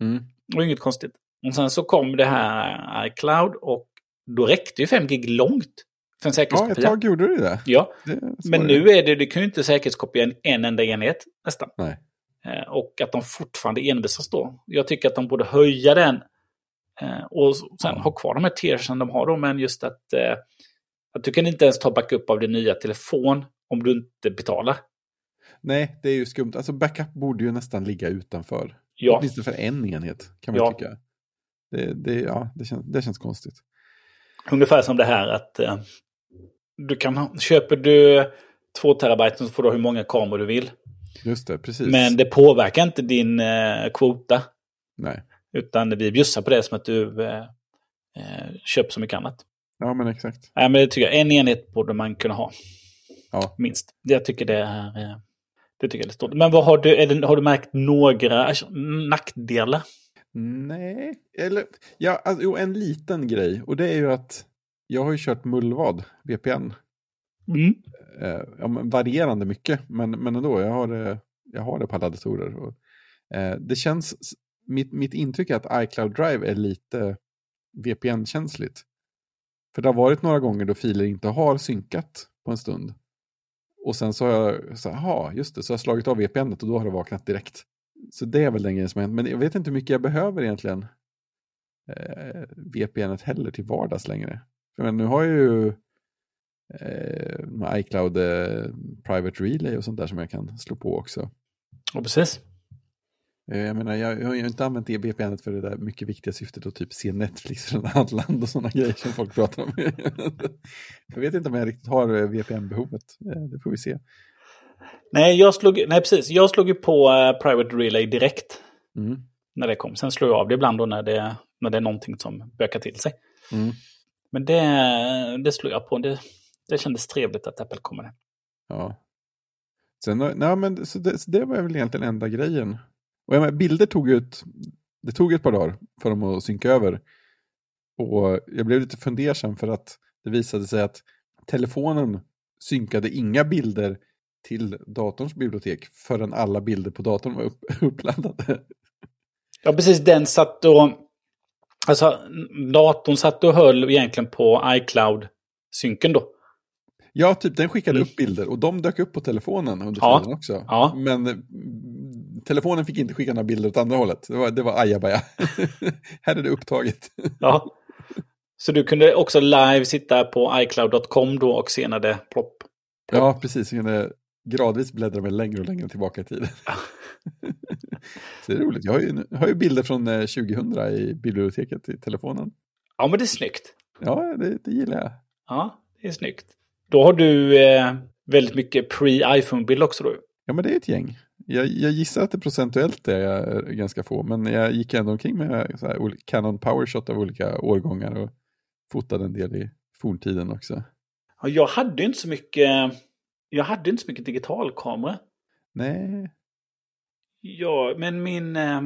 Mm. Det var inget konstigt. Och sen så kom det här iCloud och då räckte ju 5 gig långt för en Ja, ett säkerhetskopia. tag gjorde det det. Ja, det men nu är det, det kan ju inte säkerhetskopia en, en enda enhet nästan. Nej. Eh, och att de fortfarande envisas då. Jag tycker att de borde höja den eh, och sen Ja. ha kvar de här tiersen de har då, men just att, eh, att du kan inte ens ta backup av din nya telefon om du inte betalar. Nej, det är ju skumt. Alltså backup borde ju nästan ligga utanför. Ja, Åtminstone för en enhet, kan man Ja. tycka. Det, det, ja, det, känns, det känns konstigt. ungefär som det här att eh, du kan köper du två terabyte så får du ha hur många kameror du vill. Just det, precis. Men det påverkar inte din eh, kvota. Nej, Utan vi bjussar på det som att du eh, eh, köper så mycket annat. Ja men exakt. Nej, men det tycker jag. En enhet borde man kunna ha. Ja. Minst. Jag tycker det är... eh, Det tycker jag är stort. Men vad har du, det, har du märkt några alltså, nackdelar? Nej, eller ja, alltså, jo, en liten grej. Och det är ju att jag har ju kört mullvad, VPN. Mm. Eh, ja, varierande mycket, men, men ändå, jag har det, jag har det på alla datorer. Och, eh, det känns, mitt, mitt intryck är att iCloud Drive är lite VPN-känsligt. För det har varit några gånger då filer inte har synkat på en stund. Och sen så har jag, så, aha, just det, så har jag slagit av VPN och då har det vaknat direkt. Så det är väl den grejen som har hänt. Men jag vet inte hur mycket jag behöver egentligen eh, VPN heller till vardags längre. För men nu har jag ju eh, iCloud eh, Private Relay och sånt där som jag kan slå på också. Ja, precis. Eh, Jag menar, jag, jag har ju inte använt det VPN för det där mycket viktiga syftet att typ se Netflix från annat land och sådana <laughs> grejer som folk pratar om. <laughs> jag vet inte om jag riktigt har eh, VPN-behovet. Eh, Det får vi se. Nej, jag slog, nej, precis. Jag slog ju på Private Relay direkt Mm. när det kom. Sen slår jag av det ibland då när det, när det är någonting som bökar till sig. Mm. Men det, det slog jag på. Det, det kändes trevligt att Apple kommer. Ja. Sen, nej, men, så det, så det var väl egentligen enda grejen. Och jag menar, bilder tog ett, det tog ett par dagar för dem att synka över. Och jag blev lite fundersam för att det visade sig att telefonen synkade inga bilder till datorns bibliotek förrän alla bilder på datorn var upp, <laughs> uppladdade. Ja, precis. Den satt och... Alltså, datorn satt och höll egentligen på iCloud-synken då. Ja, typ den skickade Mm. upp bilder och de dök upp på telefonen under Ja. tiden också. Ja. Men telefonen fick inte skicka några bilder åt andra hållet. Det var, det var ajabaja. <laughs> Här är det upptaget. Ja. Så du kunde också live sitta på iCloud.com då och se när det plopp. Ja, precis. Jag kunde gradvis bläddra mig längre och längre tillbaka i tiden. <laughs> Så det är roligt. Jag har ju, jag har ju bilder från eh, 2000 i biblioteket i telefonen. Ja, men det är snyggt. Ja, det, det gillar jag. Ja, det är snyggt. Då har du eh, väldigt mycket pre-iPhone-bild också då. Ja, men det är ett gäng. Jag, jag gissar att det procentuellt är ganska få, men jag gick ändå omkring med så här, Canon PowerShot av olika årgångar och fotade en del i forntiden också. Ja, jag hade inte så mycket... Jag hade inte så mycket digitalkamera. Nej, Ja, men min... Eh,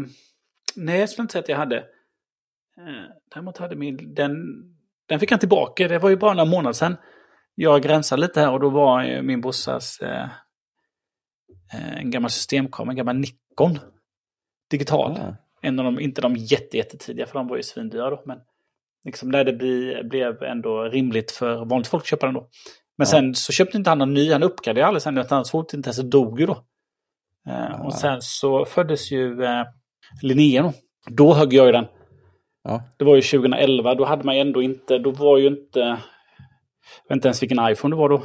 nej, jag skulle inte säga att jag hade. Eh, däremot hade min... Den, den fick han tillbaka. Det var ju bara några månader sedan. Jag gränsade lite här och då var eh, min brorsas... Eh, en gammal systemkamera, en gammal Nikon. Digital. ah, En av de, inte de jätte, jättetidiga för de var ju svindyra då. Men liksom när det bli, blev ändå rimligt för vanligt folk att köpa den då. Men Ja. sen så köpte inte han någon ny, han uppgraderade aldrig sen, utan hans fotintresse dog ju då. Eh, Ah. Och sen så föddes ju eh, Linnea då. Då högg jag ju den. ja, Det var ju 2011, då hade man ju ändå inte, då var ju inte... Jag vet inte ens vilken iPhone det var då.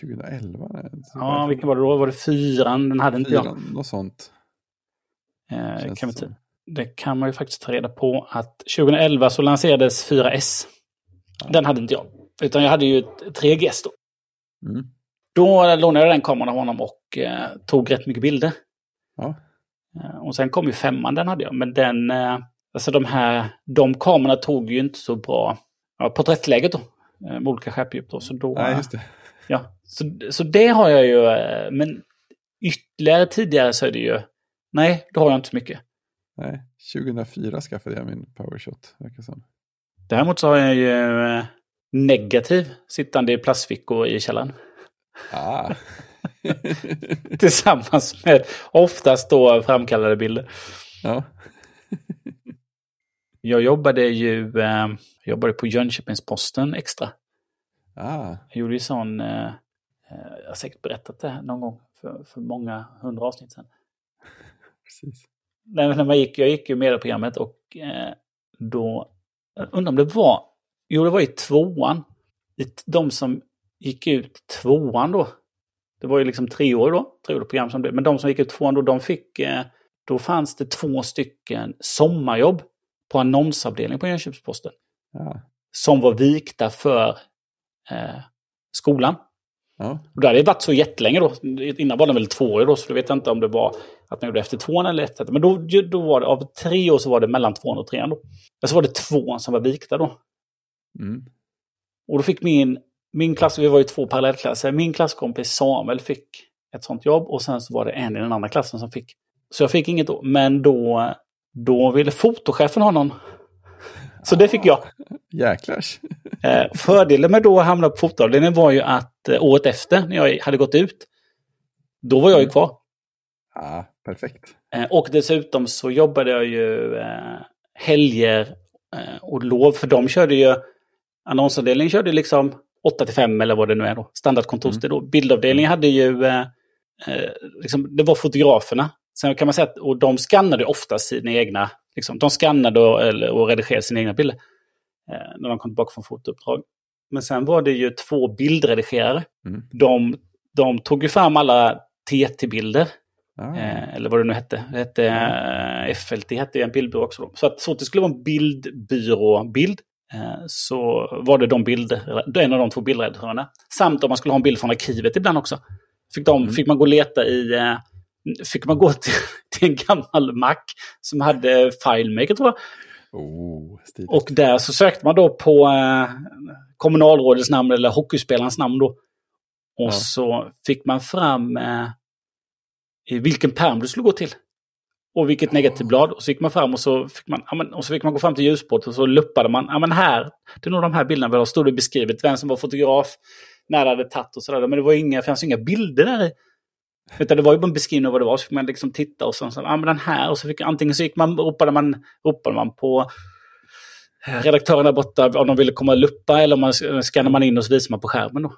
2011. nej. Ja, vilken var det då? Var det fyran? Den hade inte jag. Fyran, något sånt. Eh, kan det. Det kan man ju faktiskt ta reda på att 2011 så lanserades 4S. Den hade inte jag. Utan jag hade ju ett 3GS då. Mm. Då lånade jag den kameran av honom och eh, tog rätt mycket bilder. Ja. Eh, och sen kom ju femman, den hade jag. Men den, eh, alltså de här, de kamerorna tog ju inte så bra ja, porträttläget då. Eh, med olika skärpdjup då. Så då, Nej, just det. Ja, så, så det har jag ju. eh, Men ytterligare tidigare så är det ju, nej, då har jag inte så mycket. Nej, 2004 skaffade jag min PowerShot, verkar som. Däremot så har jag ju eh, negativ sittande i plastfickor i källaren. Ah. <laughs> Tillsammans med oftast då framkallade bilder. ja. <laughs> Jag jobbade ju eh, jobbade på Jönköpings-Posten extra. Ah. Jag gjorde ju sån, eh, jag har säkert berättat det någon gång för, för många hundra avsnitt sedan. <laughs> Precis. Nej, men när man gick, jag gick ju med i programmet och eh, då, jag undrar om det var, jo det var i tvåan. De som gick ut tvåan då, det var ju liksom tre år då, tre år program som det, men de som gick ut tvåan då, de fick, eh, då fanns det två stycken sommarjobb på annonsavdelningen på Jönköpings-Posten Ja. som var vikta för eh, skolan. Ja. Och det hade varit så jättelänge då. Innan var den väl två år då, så då vet jag inte om det var att man gjorde efter tvåan eller efter. Men då, då var det, av tre år så var det mellan tvåan och trean då. Och så var det tvåan som var vikta då. Mm. Och då fick min, min klass, vi var ju två parallellklasser, min klasskompis Samuel fick ett sånt jobb och sen så var det en i den andra klassen som fick. Så jag fick inget då, men då, då ville fotochefen ha någon. Så det fick jag. Jäklars. Eh, fördelen med då att hamna på fotoavdelningen var ju att eh, året efter, när jag hade gått ut, då var jag ju kvar. Ah, perfekt. Eh, och dessutom så jobbade jag ju helger och lov, för de körde ju, annonsavdelningen körde liksom 8 till 5 eller vad det nu är då, standardkontorstid då. Bildavdelningen hade ju, eh, eh, liksom, det var fotograferna. Sen kan man säga att, och de skannade ofta sina egna, liksom, de skannade och, eller, och redigerade sina egna bilder. Eh, när de kom tillbaka från fotouppdrag. Men sen var det ju två bildredigerare. Mm. De, de tog ju fram alla TT-bilder. Ah. Eh, eller vad det nu hette. Det hette eh, FLT hette ju en bildbyrå också. Då. Så att så att det skulle vara en bildbyråbild eh, så var det de bilder, en av de två bildredaktörerna. Samt om man skulle ha en bild från arkivet ibland också. Fick, de, Mm. fick man gå och leta i, eh, fick man gå till, <laughs> till en gammal Mac som hade FileMaker tror jag. Oh. Och där så sökte man då på eh, kommunalrådets namn eller hockeyspelarens namn då. Och Ja. så fick man fram eh, vilken perm du skulle gå till. Och vilket negativblad. Och så gick man fram och så fick man, ja, men, och så fick man gå fram till ljusbordet och så luppade man. Ja men här, det är nog de här bilderna vi har. Stod det beskrivet vem som var fotograf, när det hade tagit och sådär. Men det var inga, det fanns inga bilder där i. Utan det var ju bara en beskrivning av vad det var. Så fick man liksom titta och så, så ja men den här. Och så fick antingen så gick man, ropade man, ropade man på redaktören där borta om de ville komma och luppa eller om man skannar man in och så visar man på skärmen då.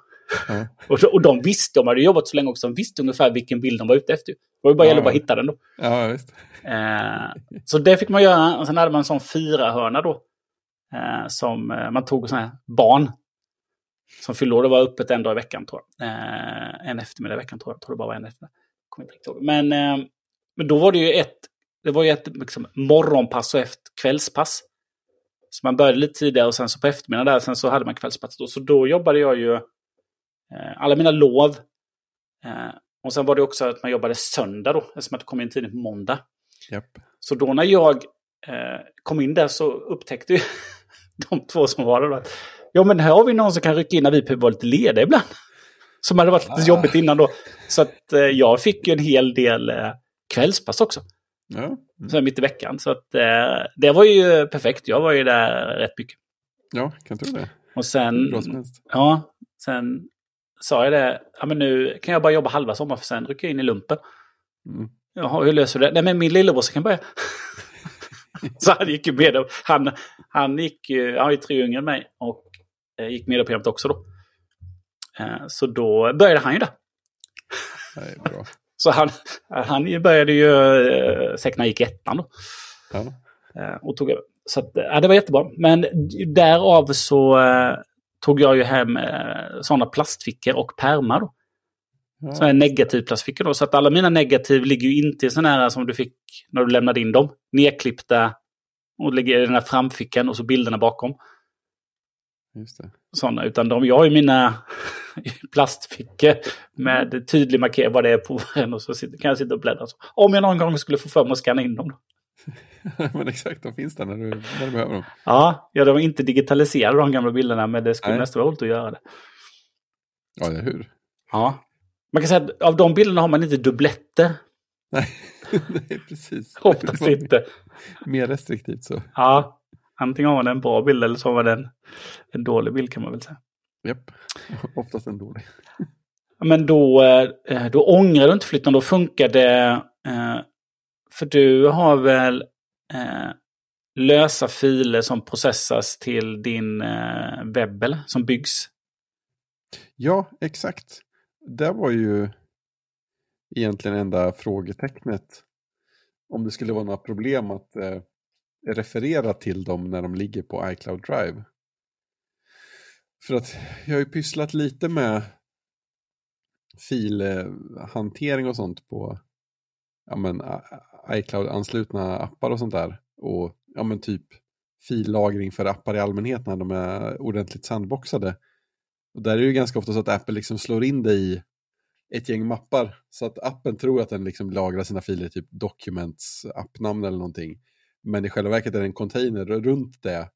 Ja. <laughs> Och, och de visste, de hade jobbat så länge också, de visste ungefär vilken bild de var ute efter. Det var ju bara Ja, gällde att hitta den då. ja, visst. Eh, så det fick man göra. Och sen hade man en sån fyra hörna då. Eh, som eh, man tog sådana här barn. Som fyllde år. Det var öppet en dag i veckan tror jag. Eh, en eftermiddag i veckan tror jag. Jag tror det bara var en eftermiddag. Kommer inte riktigt ihåg. Men, eh, men då var det ju ett, det var ju ett liksom, morgonpass och ett kvällspass. Så man började lite tidigare och sen så på eftermiddagen där, sen så hade man kvällspass. Då. Så då jobbade jag ju eh, alla mina lov. Eh, och sen var det också att man jobbade söndag då, eftersom att det kom in tidning på måndag. Japp. Så då när jag eh, kom in där så upptäckte ju <laughs> de två som var där att ja men här har vi någon som kan rycka in när vi behöver vara lite lediga ibland. Som hade varit lite Ah. jobbigt innan då. Så att eh, jag fick ju en hel del eh, kvällspass också. Ja. Mm. Så mitt i veckan. Så att eh, det var ju perfekt. Jag var ju där rätt mycket. ja, kan tro det. Och sen, ja, sen sa jag det, ja men nu kan jag bara jobba halva sommaren för sen rycker jag in i lumpen. Mm. Jaha, hur löser du det? Nej, men min lillebror kan börja. <laughs> så han gick ju med. Han, han gick ju, han är tre yngre än mig och gick med i programmet också då. Eh, så då började han ju där. <laughs> Så han, han började ju eh, säkert när han gick i ettan då. Ja. Eh, och tog över. Så att, ja, det var jättebra. Men därav så eh, tog jag ju hem eh, sådana plastfickor och pärmar då. Ja. Sådana här negativplastfickor då. Så att alla mina negativ ligger ju inte i sådana här som du fick när du lämnade in dem. Nedklippta och ligger i den här framfickan och så bilderna bakom. Just det. Sådana, utan de, jag har ju mina <laughs> plastfickor med tydlig markering vad det är på en och så sitter, kan jag sitta och bläddra. Så. Om jag någon gång skulle få för mig att scanna in dem. <laughs> Men exakt, de finns där när du, när du behöver dem. Ja, ja, de var inte digitaliserade de gamla bilderna men det skulle Nej. nästan vara roligt att göra det. Ja, eller hur? Ja. Man kan säga att av de bilderna har man inte dubbletter. Nej, <laughs> Nej precis. Oftast inte. Mer restriktivt så. Ja. Antingen har man en bra bild eller så har man en, en dålig bild kan man väl säga. Japp, <laughs> oftast en dålig. Men då, eh, då ångrar du inte flytten, då funkar det. Eh, för du har väl eh, lösa filer som processas till din webb, eller? Som byggs? Ja, exakt. Det var ju egentligen enda frågetecknet. Om det skulle vara några problem att referera till dem när de ligger på iCloud Drive. För att jag har ju pysslat lite med filhantering och sånt på ja, men, iCloud-anslutna appar och sånt där. Och ja, men, typ fillagring för appar i allmänhet när de är ordentligt sandboxade. Och där är det ju ganska ofta så att Apple liksom slår in det i ett gäng mappar. Så att appen tror att den liksom lagrar sina filer, i typ Documents appnamn eller någonting. Men i själva verket är det en container runt det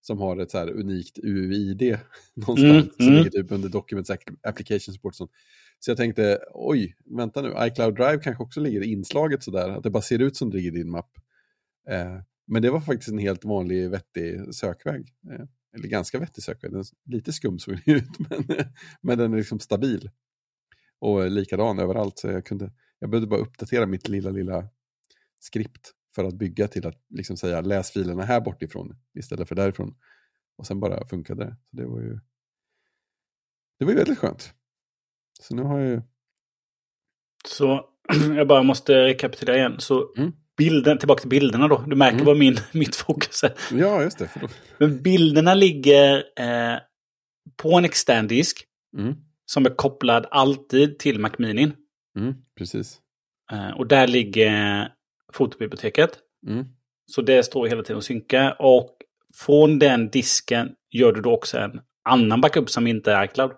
som har ett så här unikt UUID <laughs> någonstans. Mm, som mm. ligger typ under Documents Application Support. Så jag tänkte, oj, vänta nu, iCloud Drive kanske också ligger inslaget sådär, att det bara ser ut som det ligger i din mapp. Eh, men det var faktiskt en helt vanlig vettig sökväg. Eh, eller ganska vettig sökväg, den, lite skum såg <laughs> den ut, men, men den är liksom stabil. Och likadan överallt, så jag, kunde, jag behövde bara uppdatera mitt lilla, lilla skript för att bygga till att liksom säga läs filerna här bortifrån istället för därifrån. Och sen bara funkade det. Så det var ju det var ju väldigt skönt. Så nu har jag ju... Så <clears throat> jag bara måste rekapitulera igen. Så mm. bilden, tillbaka till bilderna då. Du märker mm. vad min, <laughs> mitt fokus är. Ja, just det. Förlåt. Men bilderna ligger eh, på en extern disk. Mm. Som är kopplad alltid till Macminin. Mm, precis. Eh, och där ligger fotobiblioteket. Mm. Så det står hela tiden och synkar. Och från den disken gör du då också en annan backup som inte är iCloud.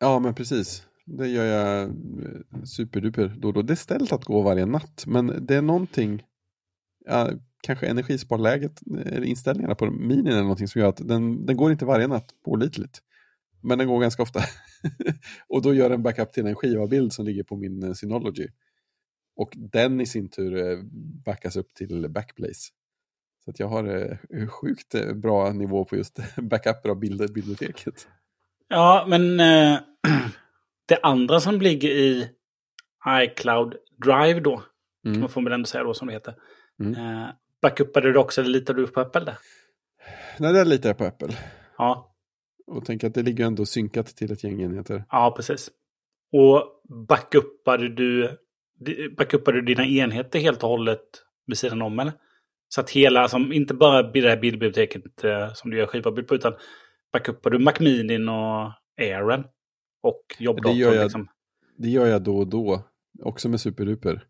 Ja, men precis. Det gör jag superduper då och då. Det är ställt att gå varje natt, men det är någonting, ja, kanske energisparläget, eh, inställningarna på minin eller någonting som gör att den, den går inte varje natt pålitligt. Men den går ganska ofta. <laughs> och då gör den backup till en skiva-bild som ligger på min eh, Synology. Och den i sin tur backas upp till Backblaze. Så jag har sjukt bra nivå på just <laughs> backuper av bilder, biblioteket. Ja, men äh, <clears throat> det andra som ligger i iCloud Drive då, mm. kan man får väl ändå säga då som det heter. Mm. Äh, backupade du också eller litar du på Apple där? Nej, det litar jag på Apple. Ja. Och tänk att det ligger ändå synkat till ett gäng enheter. Ja, precis. Och backupade du, backupade du dina enheter helt och hållet vid sidan om eller? Så att hela, som inte bara det här bildbiblioteket eh, som du gör skiva på, utan backupar du Macminin och Aaron och jobbdatorn? Det gör, jag, liksom. det gör jag då och då, också med SuperDuper.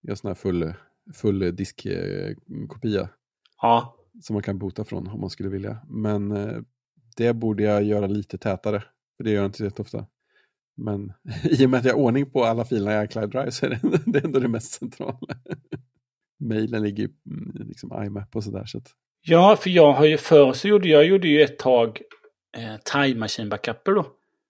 Jag har sån här full, full diskkopia. Ja. Som man kan bota från om man skulle vilja. Men eh, det borde jag göra lite tätare, för det gör jag inte så jätteofta. Men <laughs> i och med att jag har ordning på alla filerna i iCloud Drive så är det, <laughs> det är ändå det mest centrala. Mailen ligger i mm, liksom IMAP och sådär. Så att... Ja, för jag har ju förr så gjorde jag gjorde ju ett tag eh, Time Machine backuper då.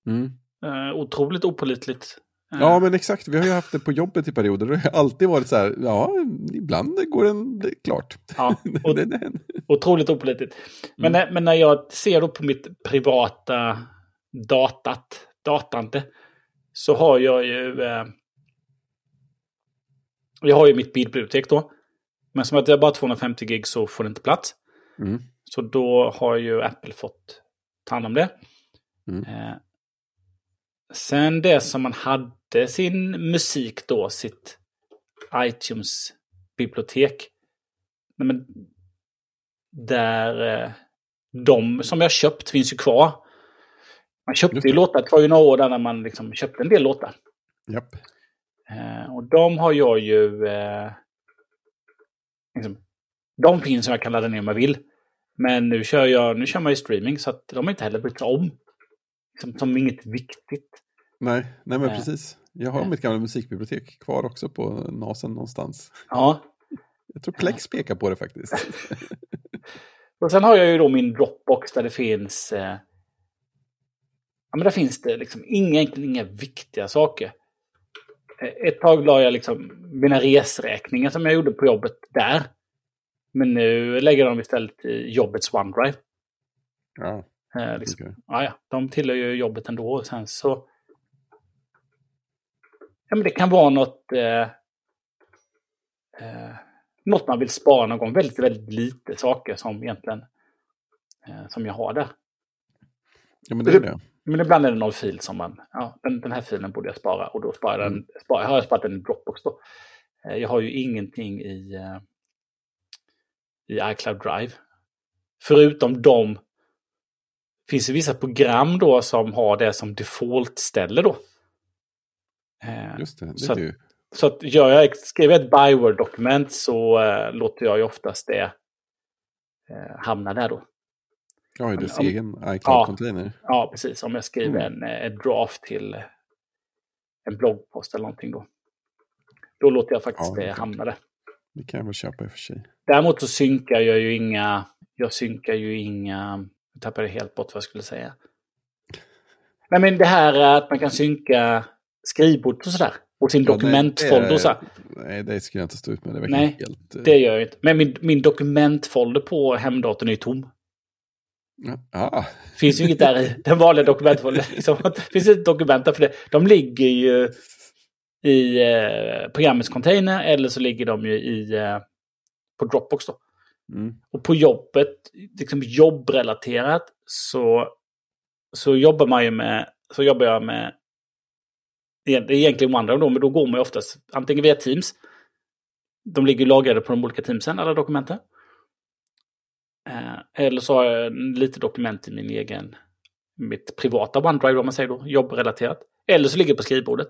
Mm. Eh, otroligt opolitligt. Eh. Ja, men exakt. Vi har ju haft det på jobbet i perioder. Det har alltid varit så här, ja, ibland går den klart. Ja, <laughs> och, det, det. otroligt opolitligt. Men, mm. men när jag ser då på mitt privata datat, datante, så har jag ju... Eh, jag har ju mitt bildbibliotek då. Men som att är bara 250 gig så får det inte plats. Mm. Så då har ju Apple fått ta hand om det. Mm. Eh, sen det som man hade sin musik då, sitt iTunes-bibliotek. där eh, de som jag köpt finns ju kvar. Man köpte ju låtar, det var ju några år där när man liksom köpte en del låtar. Japp. Eh, och de har jag ju... Eh, liksom, de finns som jag kan ladda ner om jag vill. Men nu kör, jag, nu kör man ju streaming så att de har inte heller brytt sig om. Som, som inget viktigt. Nej, nej men äh, precis. Jag har äh. mitt gamla musikbibliotek kvar också på nasen någonstans. Ja. Jag tror Plex pekar på det faktiskt. <laughs> och sen har jag ju då min Dropbox där det finns... Eh, ja, men där finns det liksom inga, inga viktiga saker. Ett tag la jag liksom mina resräkningar som jag gjorde på jobbet där. Men nu lägger de istället i jobbets OneDrive. Ja, Eh, liksom. okej. ja, ja, de tillhör ju jobbet ändå. Och sen så... Ja, men det kan vara något... Eh, eh, något man vill spara någon gång. Väldigt, väldigt lite saker som egentligen... Eh, som jag har där. ja men det är det. Men ibland är det någon fil som man... Ja, den, den här filen borde jag spara. Och då sparar jag den, spara, har jag sparat den i Dropbox då. Eh, jag har ju ingenting i... Eh, I iCloud Drive. Förutom de finns det vissa program då som har det som default-ställe då. Eh, Just det, det Så är att- ju... Så att gör jag, skriver jag ett byword-dokument så eh, låter jag ju oftast det eh, hamna där då. Ja, i dess egen iCloud-container. Ja, precis. Om jag skriver Mm. en, eh, en draft till eh, en bloggpost eller någonting då. Då låter jag faktiskt Ja, det hamna där. Det kan jag väl köpa i och för sig. Däremot så synkar jag ju inga... Jag synkar ju inga... Jag tappade helt bort vad jag skulle säga. Nej, men det här är att man kan synka skrivbord och sådär. Och sin Ja, dokumentfolder och så. här. Nej, det skulle jag inte stå ut med. Det Nej, helt... eh, Det gör jag inte. Men min, min dokumentfolder på hemdatorn är ju tom. Ah, finns ju inget där i <laughs> den vanliga dokumentfoldern. Liksom, det finns ett dokument där för det. De ligger ju i eh, programmets container eller så ligger de ju i, eh, på Dropbox. Då. mm. Och på jobbet, liksom jobbrelaterat, så, så jobbar man ju med, så jobbar jag med, det är egentligen OneDrive då, men då går man ju oftast antingen via Teams, de ligger ju lagrade på de olika Teamsen, alla dokumenten. Eh, eller så har jag lite dokument i min egen, mitt privata OneDrive om man säger då, jobbrelaterat. Eller så ligger det på skrivbordet.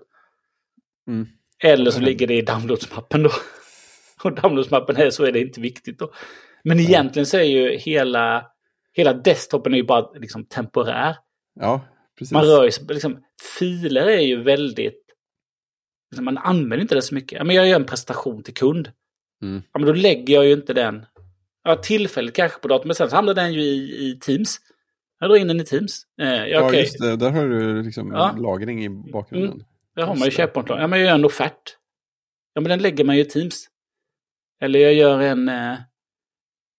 Mm. Eller så ligger det i downloadsmappen då. <laughs> Och downloadsmappen är så är det inte viktigt då. Men egentligen så är ju hela, hela desktopen är ju bara liksom temporär. Ja, precis. Man rör ju sig, liksom, filer är ju väldigt, liksom, man använder inte det så mycket. Ja, men jag gör en presentation till kund. Mm. Ja, men då lägger jag ju inte den, ja tillfälligt kanske på datorn, men sen så hamnar den ju i, i Teams. Jag drar in den i Teams. Eh, ja, Ja, okej. just det. Där har du liksom Ja. lagring i bakgrunden. Där har man ju. SharePoint. Ja, men jag gör en offert. Ja, men den lägger man ju i Teams. Eller jag gör en, eh,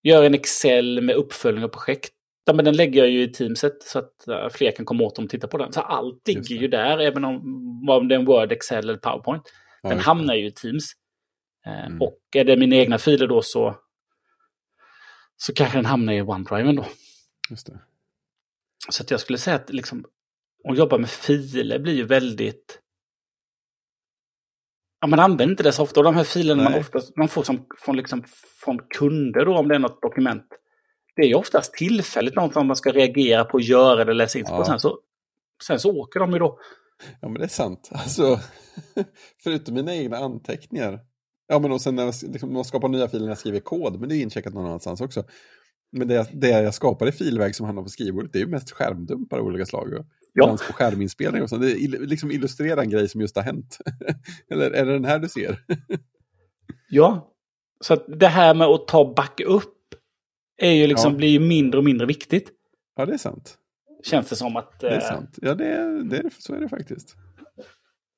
gör en Excel med uppföljning av projekt. Ja, men den lägger jag ju i Teamset så att eh, fler kan komma åt dem och titta på den. Så allt ligger ju där, även om, om det är en Word, Excel eller PowerPoint. Ja, den just hamnar ju i Teams. Eh, Mm. Och är det mina egna filer då så, så kanske den hamnar i OneDrive då. det, Just det. Så att jag skulle säga att liksom, att jobba med filer blir ju väldigt... Ja, man använder inte det så ofta. Och de här filerna man, oftast, man får som, från, liksom, från kunder då, om det är något dokument. Det är ju oftast tillfälligt något som man ska reagera på, göra eller läsa in sig på. Ja. Sen så, sen så åker de ju då. Ja, men det är sant. Alltså, <laughs> förutom mina egna anteckningar. Ja, men och sen när jag liksom, man skapar nya filer när jag skriver kod, men det är incheckat någon annanstans också. Men det, det jag skapar i filväg som hamnar på skrivbordet, det är ju mest skärmdumpar av olika slag. Och Ja. på skärminspelning och så. Det liksom illustrerar en grej som just har hänt. <laughs> Eller är det den här du ser? <laughs> Ja. Så att det här med att ta backup är ju liksom, Ja. blir ju mindre och mindre viktigt. Ja, det är sant. Känns det som att... Det är eh, sant. Ja, det är, det är, så är det faktiskt.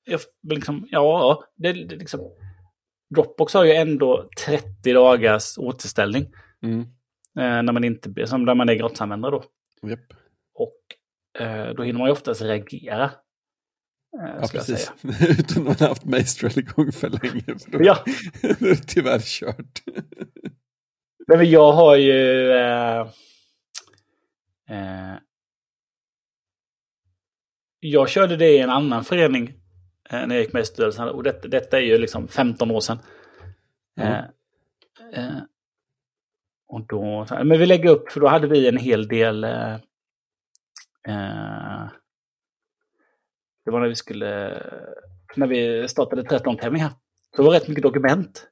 jag, liksom, ja, det, det liksom... Dropbox har ju ändå 30 dagars återställning. Mm. Eh, när man inte, som där man är gratisanvändare då. Japp. Och eh, då hinner man ju oftast reagera. Eh, Ja, precis. säga. <laughs> Utan att man har haft Meistrel igång för länge. För då, Ja, <laughs> då är det tyvärr kört. <laughs> nej, men jag har ju... Eh, eh, jag körde det i en annan förening eh, när jag gick med i styrelsen. Och detta, detta är ju liksom 15 år sedan. Ja. Eh, eh, och då, men vi lägger upp, för då hade vi en hel del... Eh, det var när vi skulle... När vi startade 13-tävling här. Så det var rätt mycket dokument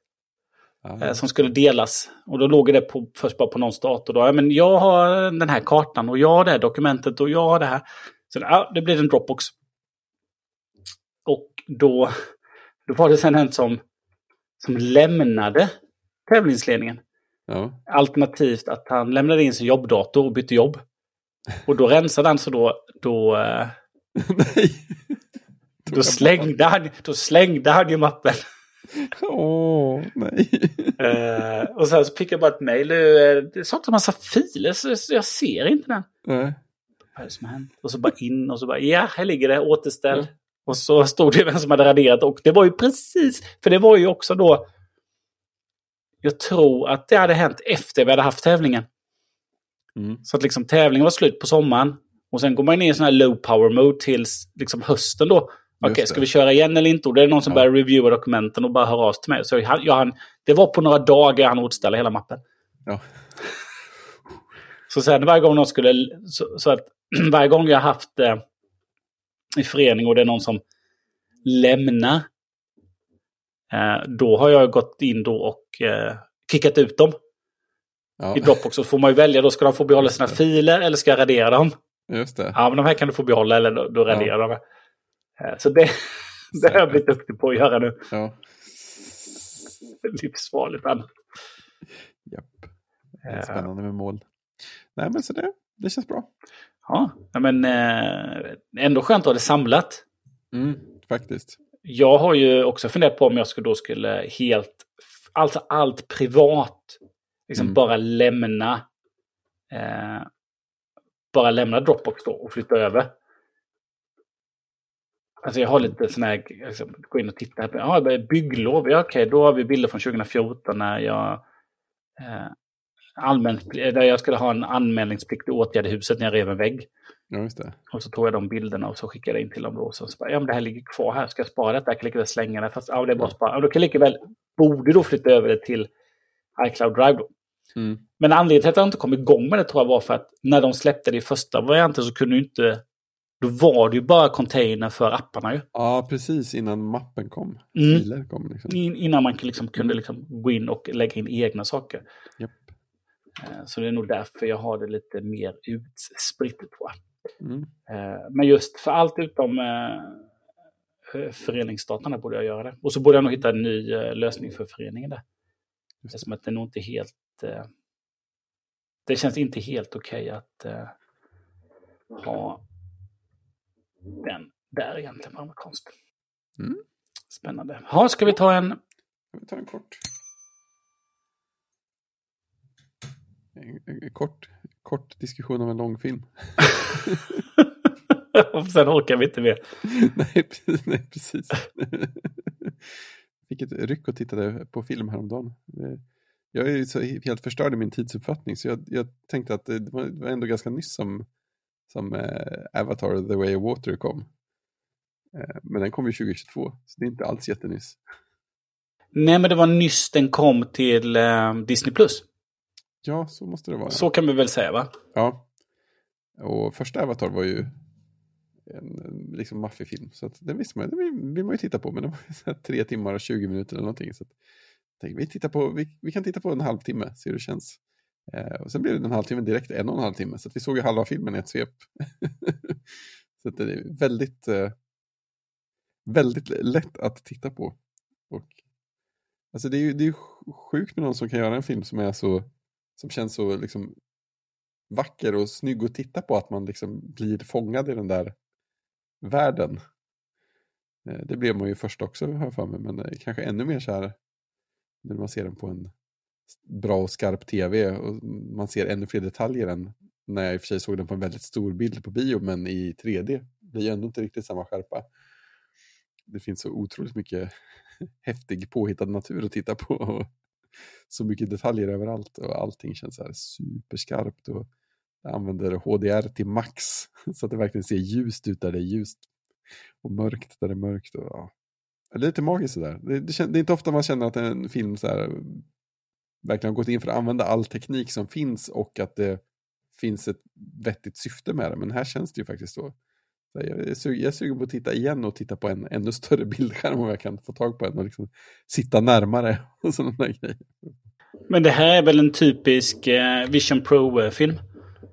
eh, som skulle delas. Och då låg det på, först bara på någons dator. Då. Ja, men jag har den här kartan och jag har det här dokumentet och jag har det här. Så ja, det blir en Dropbox. Då, då var det sen en som, som lämnade tävlingsledningen. ja. Alternativt att han lämnade in sin jobbdator och bytte jobb. Och då rensade han så då, då, eh, Nej. då, slängde han, då slängde han ju mappen. Åh, nej. Eh, och sen så fick jag bara ett mejl. Det saknas en massa filer så jag ser inte den. nej. Vad är det som hänt? Och så bara in och så bara ja, här ligger det, återställ. Mm. Och så stod det vem som hade raderat och det var ju precis, för det var ju också då jag tror att det hade hänt efter vi hade haft tävlingen. Mm. Så att liksom tävlingen var slut på sommaren. Och sen går man in i sån här low power mode tills liksom hösten då. Okej, ska vi köra igen eller inte? Och det är någon som Ja. börjar reviewa dokumenten och bara hör av sig till mig. Så jag, jag, han, det var på några dagar han återställde hela mappen. Ja. Så sen varje gång någon skulle... Så, så att <clears throat> varje gång jag haft eh, i förening och det är någon som lämnar. Eh, då har jag gått in då och eh, kickat ut dem Ja, i Dropbox. Så får man ju välja, då ska de få behålla sina filer eller ska jag radera dem? just det. Ja, men de här kan du få behålla eller då, då raderar Ja. de. Eh, Så det, <laughs> det har jag blivit duktig på att göra nu. Ja, Livsfarligt annars. japp. Det är spännande med mål. Nej, men så det, det känns bra. Ja, men eh, ändå skönt att ha det samlat. Mm, faktiskt. Jag har ju också funderat på om jag skulle då skulle helt, alltså allt privat, liksom Mm. bara lämna, eh, bara lämna Dropbox då och flytta över. Alltså jag har lite sån här, liksom, gå in och titta. här på- Ja, bygglov, ja okej, då har vi bilder från 2014 när jag eh, allmänt, där jag skulle ha en anmälningspliktig åtgärd i huset när jag rev en vägg. Ja. Och så tog jag de bilderna och så skickade jag in till dem då. Och så, bara, ja men det här ligger kvar här, ska jag spara detta? Jag kan lika väl slänga det. Fast ja, det är bara att spara. Ja, då kan jag lika väl, borde då flytta över det till iCloud Drive då. Mm. Men anledningen till att jag inte kom igång med det tror jag var för att när de släppte det i första varianten så kunde inte... Då var det ju bara container för apparna ju. Ja, precis innan mappen kom. Mm. Kom liksom. In, innan man liksom kunde liksom gå in och lägga in egna saker. Japp. Eh, Så det är nog därför jag har det lite mer utspritt jag. Mm. Eh, Men just för allt utom eh, föreningsdatorn där borde jag göra det. Och så borde jag nog hitta en ny lösning för föreningen där. Just Det är som att det nog inte helt... Det känns inte helt okej att ha den där egentligen på amerikanskt. Mm. Spännande. Ja, ska vi ta en... Vi tar en kort. En, kort, kort diskussion om en lång film. <laughs> och sen orkar vi inte mer. <laughs> nej, precis, nej, precis. Fick ett ryck och tittade på film häromdagen. Eh, Jag är ju så helt förstörd i min tidsuppfattning så jag, jag tänkte att det var, det var ändå ganska nyss som, som eh, Avatar The Way of Water kom. Eh, men den kom ju 2022, så det är inte alls jättenyss. Nej, men det var nyss den kom till eh, Disney+. Plus. Ja, så måste det vara. Så kan vi väl säga, va? Ja. Och första Avatar var ju en liksom maffig film. Så att den visste man, den vill, man ju titta på. Men det var tre timmar och 20 minuter eller någonting. Så att, tänkte, vi, tittar på, vi, vi kan titta på en halvtimme, se hur det känns. Eh, och sen blev det en halvtimme direkt, en och en halv timme. Så vi såg ju halva filmen i ett svep. <laughs> så det är väldigt, eh, väldigt lätt att titta på. Och, alltså det är ju det är ju sjukt med någon som kan göra en film som är så som känns så liksom vacker och snygg att titta på att man liksom blir fångad i den där världen. Eh, det blev man ju först också har jag för mig, men eh, kanske ännu mer så här när man ser den på en bra och skarp tv och man ser ännu fler detaljer än när jag i och för sig såg den på en väldigt stor bild på bio, men i 3D blir ju ändå inte riktigt samma skärpa. Det finns så otroligt mycket <laughs> häftig påhittad natur att titta på och så mycket detaljer överallt och allting känns så här superskarpt och jag använder HDR till max <laughs> så att det verkligen ser ljust ut där det är ljust och mörkt där det är mörkt. Och, ja. Det är lite magiskt sådär. Det, det, det är inte ofta man känner att en film så här, verkligen har gått in för att använda all teknik som finns och att det finns ett vettigt syfte med det. Men här känns det ju faktiskt så jag, är sugen, jag är sugen på att titta igen och titta på en ännu större bildskärm om jag kan få tag på en och liksom sitta närmare <laughs> och sådana där grejer. Men det här är väl en typisk eh, Vision Pro-film?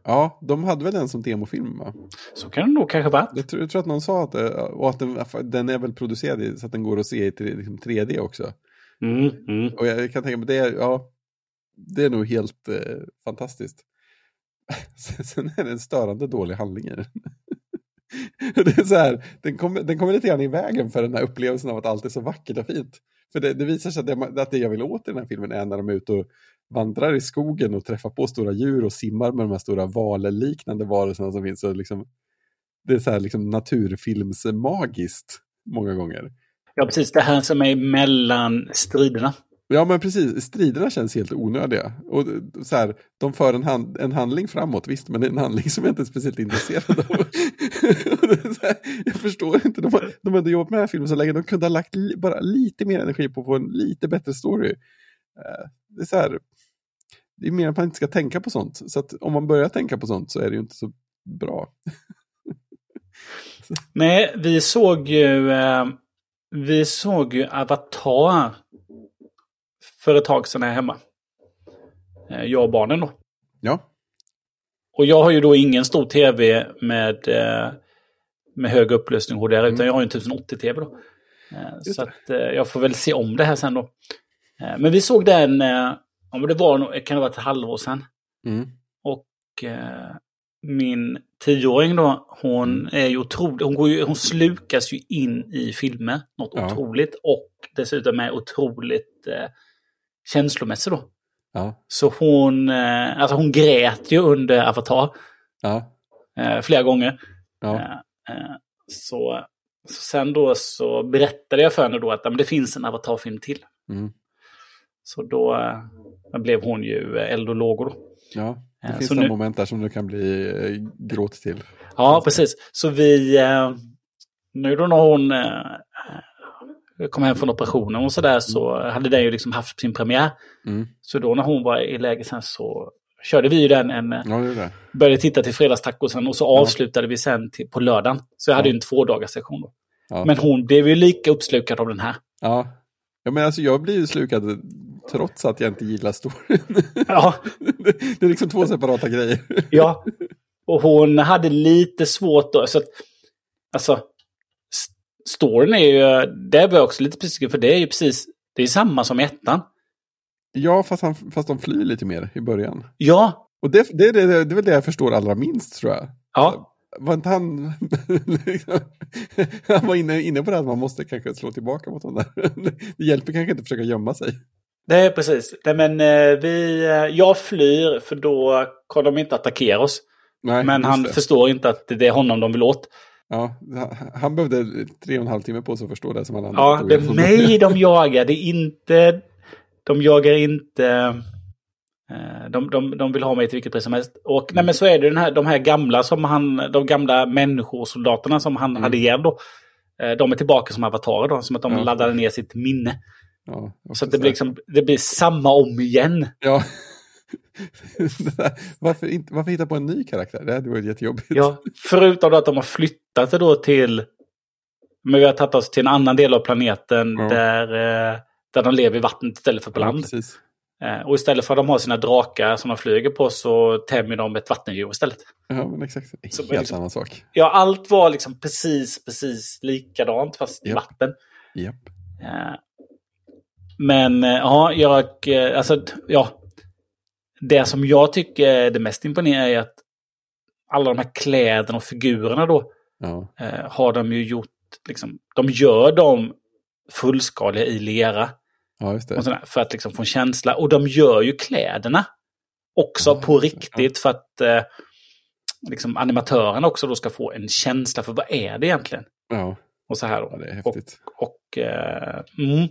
Ja, de hade väl den som demofilm va? Så kan det nog kanske vara. Jag tror, jag tror att någon sa att, det- och att den, den är väl producerad så att den går att se i tre- liksom 3D också. Mm, mm. Och jag kan tänka mig, det är, ja, det är nog helt eh, fantastiskt. <laughs> Sen är det en störande dålig handling i den. <laughs> Det är så här, den kommer, den kommer lite grann i vägen för den här upplevelsen av att allt är så vackert och fint. För det, det visar sig att det, att det jag vill åt i den här filmen är när de är ute och vandrar i skogen och träffar på stora djur och simmar med de här stora valliknande varelserna som finns. Så liksom, det är så här liksom naturfilmsmagiskt många gånger. Ja, precis. Det här som är mellan striderna. Ja, men precis. Striderna känns helt onödiga. Och så här, de för en, hand, en handling framåt, visst, men det är en handling som jag inte är speciellt intresserad av. <laughs> här, jag förstår inte. De har, de har ändå jobbat med den här filmen så länge. De kunde ha lagt li, bara lite mer energi på att få en lite bättre story. Eh, det är så här, det är mer att man inte ska tänka på sånt. Så att om man börjar tänka på sånt så är det ju inte så bra. <laughs> Nej, vi såg ju, eh, vi såg ju Avatar för ett tag sedan här hemma. Eh, jag och barnen då. Ja. Och jag har ju då ingen stor tv med, eh, med hög upplösning HDR, mm. utan jag har en 1080-tv då. Eh, så att, jag får väl se om det här sen då. Men vi såg den, ja det var kan det vara ett halvår sedan. Mm. Och min tioåring då, hon mm. är ju otrolig. Hon, går ju, hon slukas ju in i filmer, något ja. otroligt. Och dessutom är otroligt eh, känslomässig då. Ja. Så hon, eh, alltså hon grät ju under Avatar. Ja. Eh, flera gånger. Ja. Eh, så, så sen då så berättade jag för henne då att men det finns en Avatar-film till. Mm. Så då blev hon ju eld och lågor då. Ja, det finns några moment där som du kan bli gråt till. Ja, precis. Så vi, nu då när hon kom hem från operationen och sådär så hade den ju liksom haft sin premiär. Mm. Så då när hon var i läge sen så körde vi ju den en... Ja, det det. Började titta till fredagstacosen och så ja. avslutade vi sen till, på lördagen. Så jag hade ju en två dagars session då. Ja. Men hon blev ju lika uppslukad av den här. Ja, ja men alltså jag blir ju slukad trots att jag inte gillar storyn. <laughs> Ja. det är liksom två separata grejer. ja, och hon hade lite svårt då. Så att, alltså, storyn är ju, det var också lite besviken för det är ju precis, det är samma som ettan. Ja, fast, han, fast de flyr lite mer i början. Ja. Och det, det, det, det är väl det jag förstår allra minst tror jag. Ja. Var inte han... <laughs> han var inne, inne på det att man måste kanske slå tillbaka mot honom det hjälper kanske inte att försöka gömma sig. Nej, precis. Nej, men eh, vi, eh, jag flyr för då kommer de inte attackera oss. Nej, men han det. förstår inte att det är honom de vill åt. Ja, han behövde tre och en halv timme på sig att förstå det som alla andra. Ja, det är mig de jagar. Det är inte... De jagar inte... Eh, de, de, de vill ha mig till vilket pris som helst. Och nej, men så är det den här, de här gamla som han, de gamla människosoldaterna som han mm. hade ihjäl då. Eh, de är tillbaka som avatarer då, som att de ja. laddade ner sitt minne. Ja, så det blir, liksom, det blir samma om igen. Ja. <laughs> varför, inte, varför hitta på en ny karaktär? Det hade varit jättejobbigt. Ja, förutom att de har flyttat det då till... Men vi har tagit oss till en annan del av planeten ja. där, eh, där de lever i vattnet istället för på land. Ja, och istället för att de har sina drakar som de flyger på så tämjer de ett vattendjur istället. Ja, men exakt. Så, Helt liksom, annan sak. Ja, allt var liksom precis, precis likadant fast i vatten. Yep. Men ja, jag... Alltså, ja, det som jag tycker är det mest imponerande är att alla de här kläderna och figurerna då ja. eh, har de ju gjort, liksom, de gör dem fullskaliga i lera. Ja, sådär, för att liksom få en känsla. Och de gör ju kläderna också ja, på riktigt för att eh, liksom, animatörerna också då ska få en känsla för vad är det egentligen. Och så här då. Det är häftigt. Och, och eh, mm.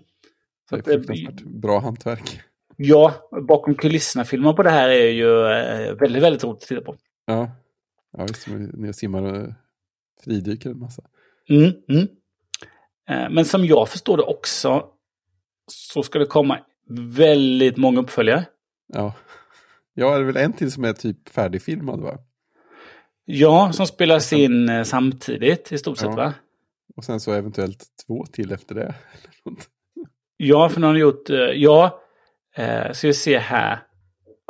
Så det är fruktansvärt bra hantverk. Ja, bakom kulisserna-filmer på det här är ju eh, väldigt, väldigt roligt att titta på. Ja, ja visst. Ni simmar och fridyker en massa. Mm, mm. Eh, men som jag förstår det också så ska det komma väldigt många uppföljare. Ja, ja det är väl en till som är typ färdigfilmad va? Ja, som spelas in eh, samtidigt i stort sett ja. va? Och sen så eventuellt två till efter det. <laughs> ja, för nu har gjort, ja, Eh, ska vi se här.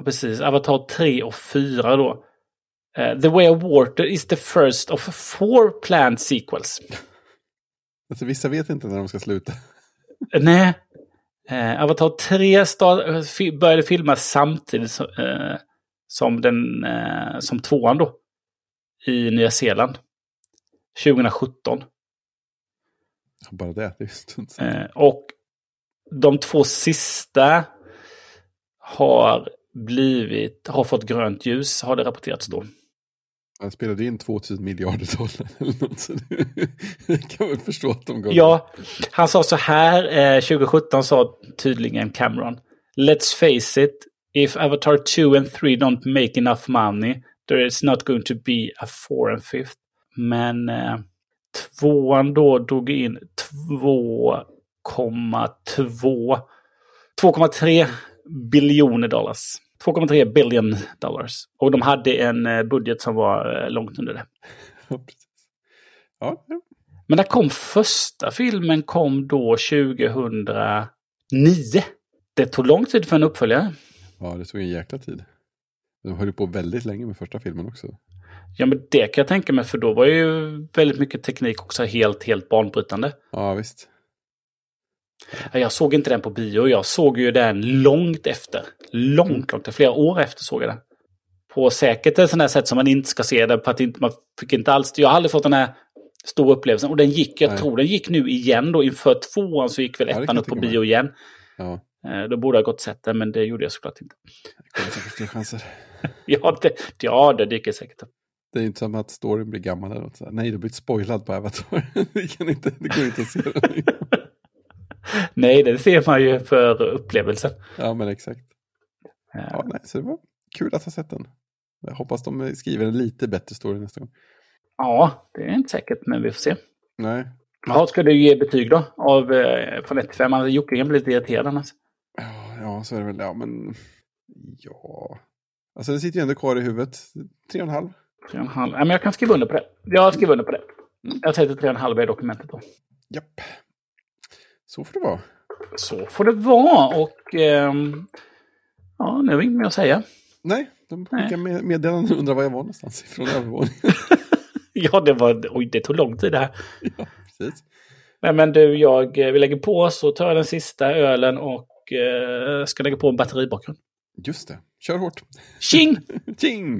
Precis, Avatar 3 och 4 då. Uh, the Way of Water is the first of four planned sequels. <laughs> Alltså vissa vet inte när de ska sluta. Nej. Uh, Avatar 3 start, började filmas samtidigt som, uh, som, den, uh, som tvåan då. I Nya Zeeland. 2017. Bara det, det är uh, Och de två sista har blivit, har fått grönt ljus, har det rapporterats då. Han spelade in 2000 miljarder dollar eller något. Så det kan väl förstå att de gav Ja, han sa så här, eh, 2017 sa tydligen Cameron. Let's face it, if Avatar 2 and 3 don't make enough money, there is not going to be a 4 and 5 Men eh, tvåan då drog in 2,2 2,3 biljoner dollars. 2,3 billion dollars. Och de hade en eh, budget som var eh, långt under det. <laughs> Ja. Ja. Men när kom första filmen kom då 2009. Det tog lång tid för en uppföljare. ja, det tog en jäkla tid. De höll på väldigt länge med första filmen också. Ja, men det kan jag tänka mig, för då var ju väldigt mycket teknik också helt, helt banbrytande. Ja, visst. Jag såg inte den på bio, jag såg ju den långt efter. Långt, långt efter. Flera år efter såg jag den. På säkert ett sånt här sätt som man inte ska se det, för att inte, man fick inte alls... Jag har aldrig fått den här stora upplevelsen. Och den gick, jag Nej. tror den gick nu igen då, inför tvåan så gick väl Ja, ettan upp på bio igen. Ja, Eh, Då borde jag gått sett den, men det gjorde jag såklart inte. det kommer säkert fler chanser. <laughs> Ja, det, ja, det dyker säkert upp. Det är ju inte som att storyn blir gammal eller något. Nej, du blivit spoilad på Avatar. <laughs> det, kan inte, det går inte att se den. <laughs> <laughs> Nej, det ser man ju för upplevelsen. Ja, men exakt. Ja, nej, så det var kul att ha sett den. Jag hoppas de skriver en lite bättre story nästa gång. Ja, det är inte säkert, men vi får se. Nej, Ja, ska du ge betyg då? Av, eh, från 1 till 5? Alltså, Jocke kan bli lite irriterad annars. ja, så är det väl. Ja, men ja. Alltså det sitter ju ändå kvar i huvudet. Tre och en halv. Tre och en halv. Ja, men jag kan skriva under på det. Jag skriver under på det. Jag sätter tre och en halv i dokumentet då. Japp. Så får det vara. Så får det vara och ehm, ja, nu är det inget mer att säga. Nej, de Nej. skickar med meddelanden och undrar var jag var någonstans ifrån övervåningen. <laughs> Ja, det var, oj, det tog lång tid det här. ja, precis. Men, men du, jag, eh, vi lägger på så tar jag den sista ölen och eh, ska lägga på en batteribakgrund. Just det. Kör hårt. Tjing! <laughs> Tjing!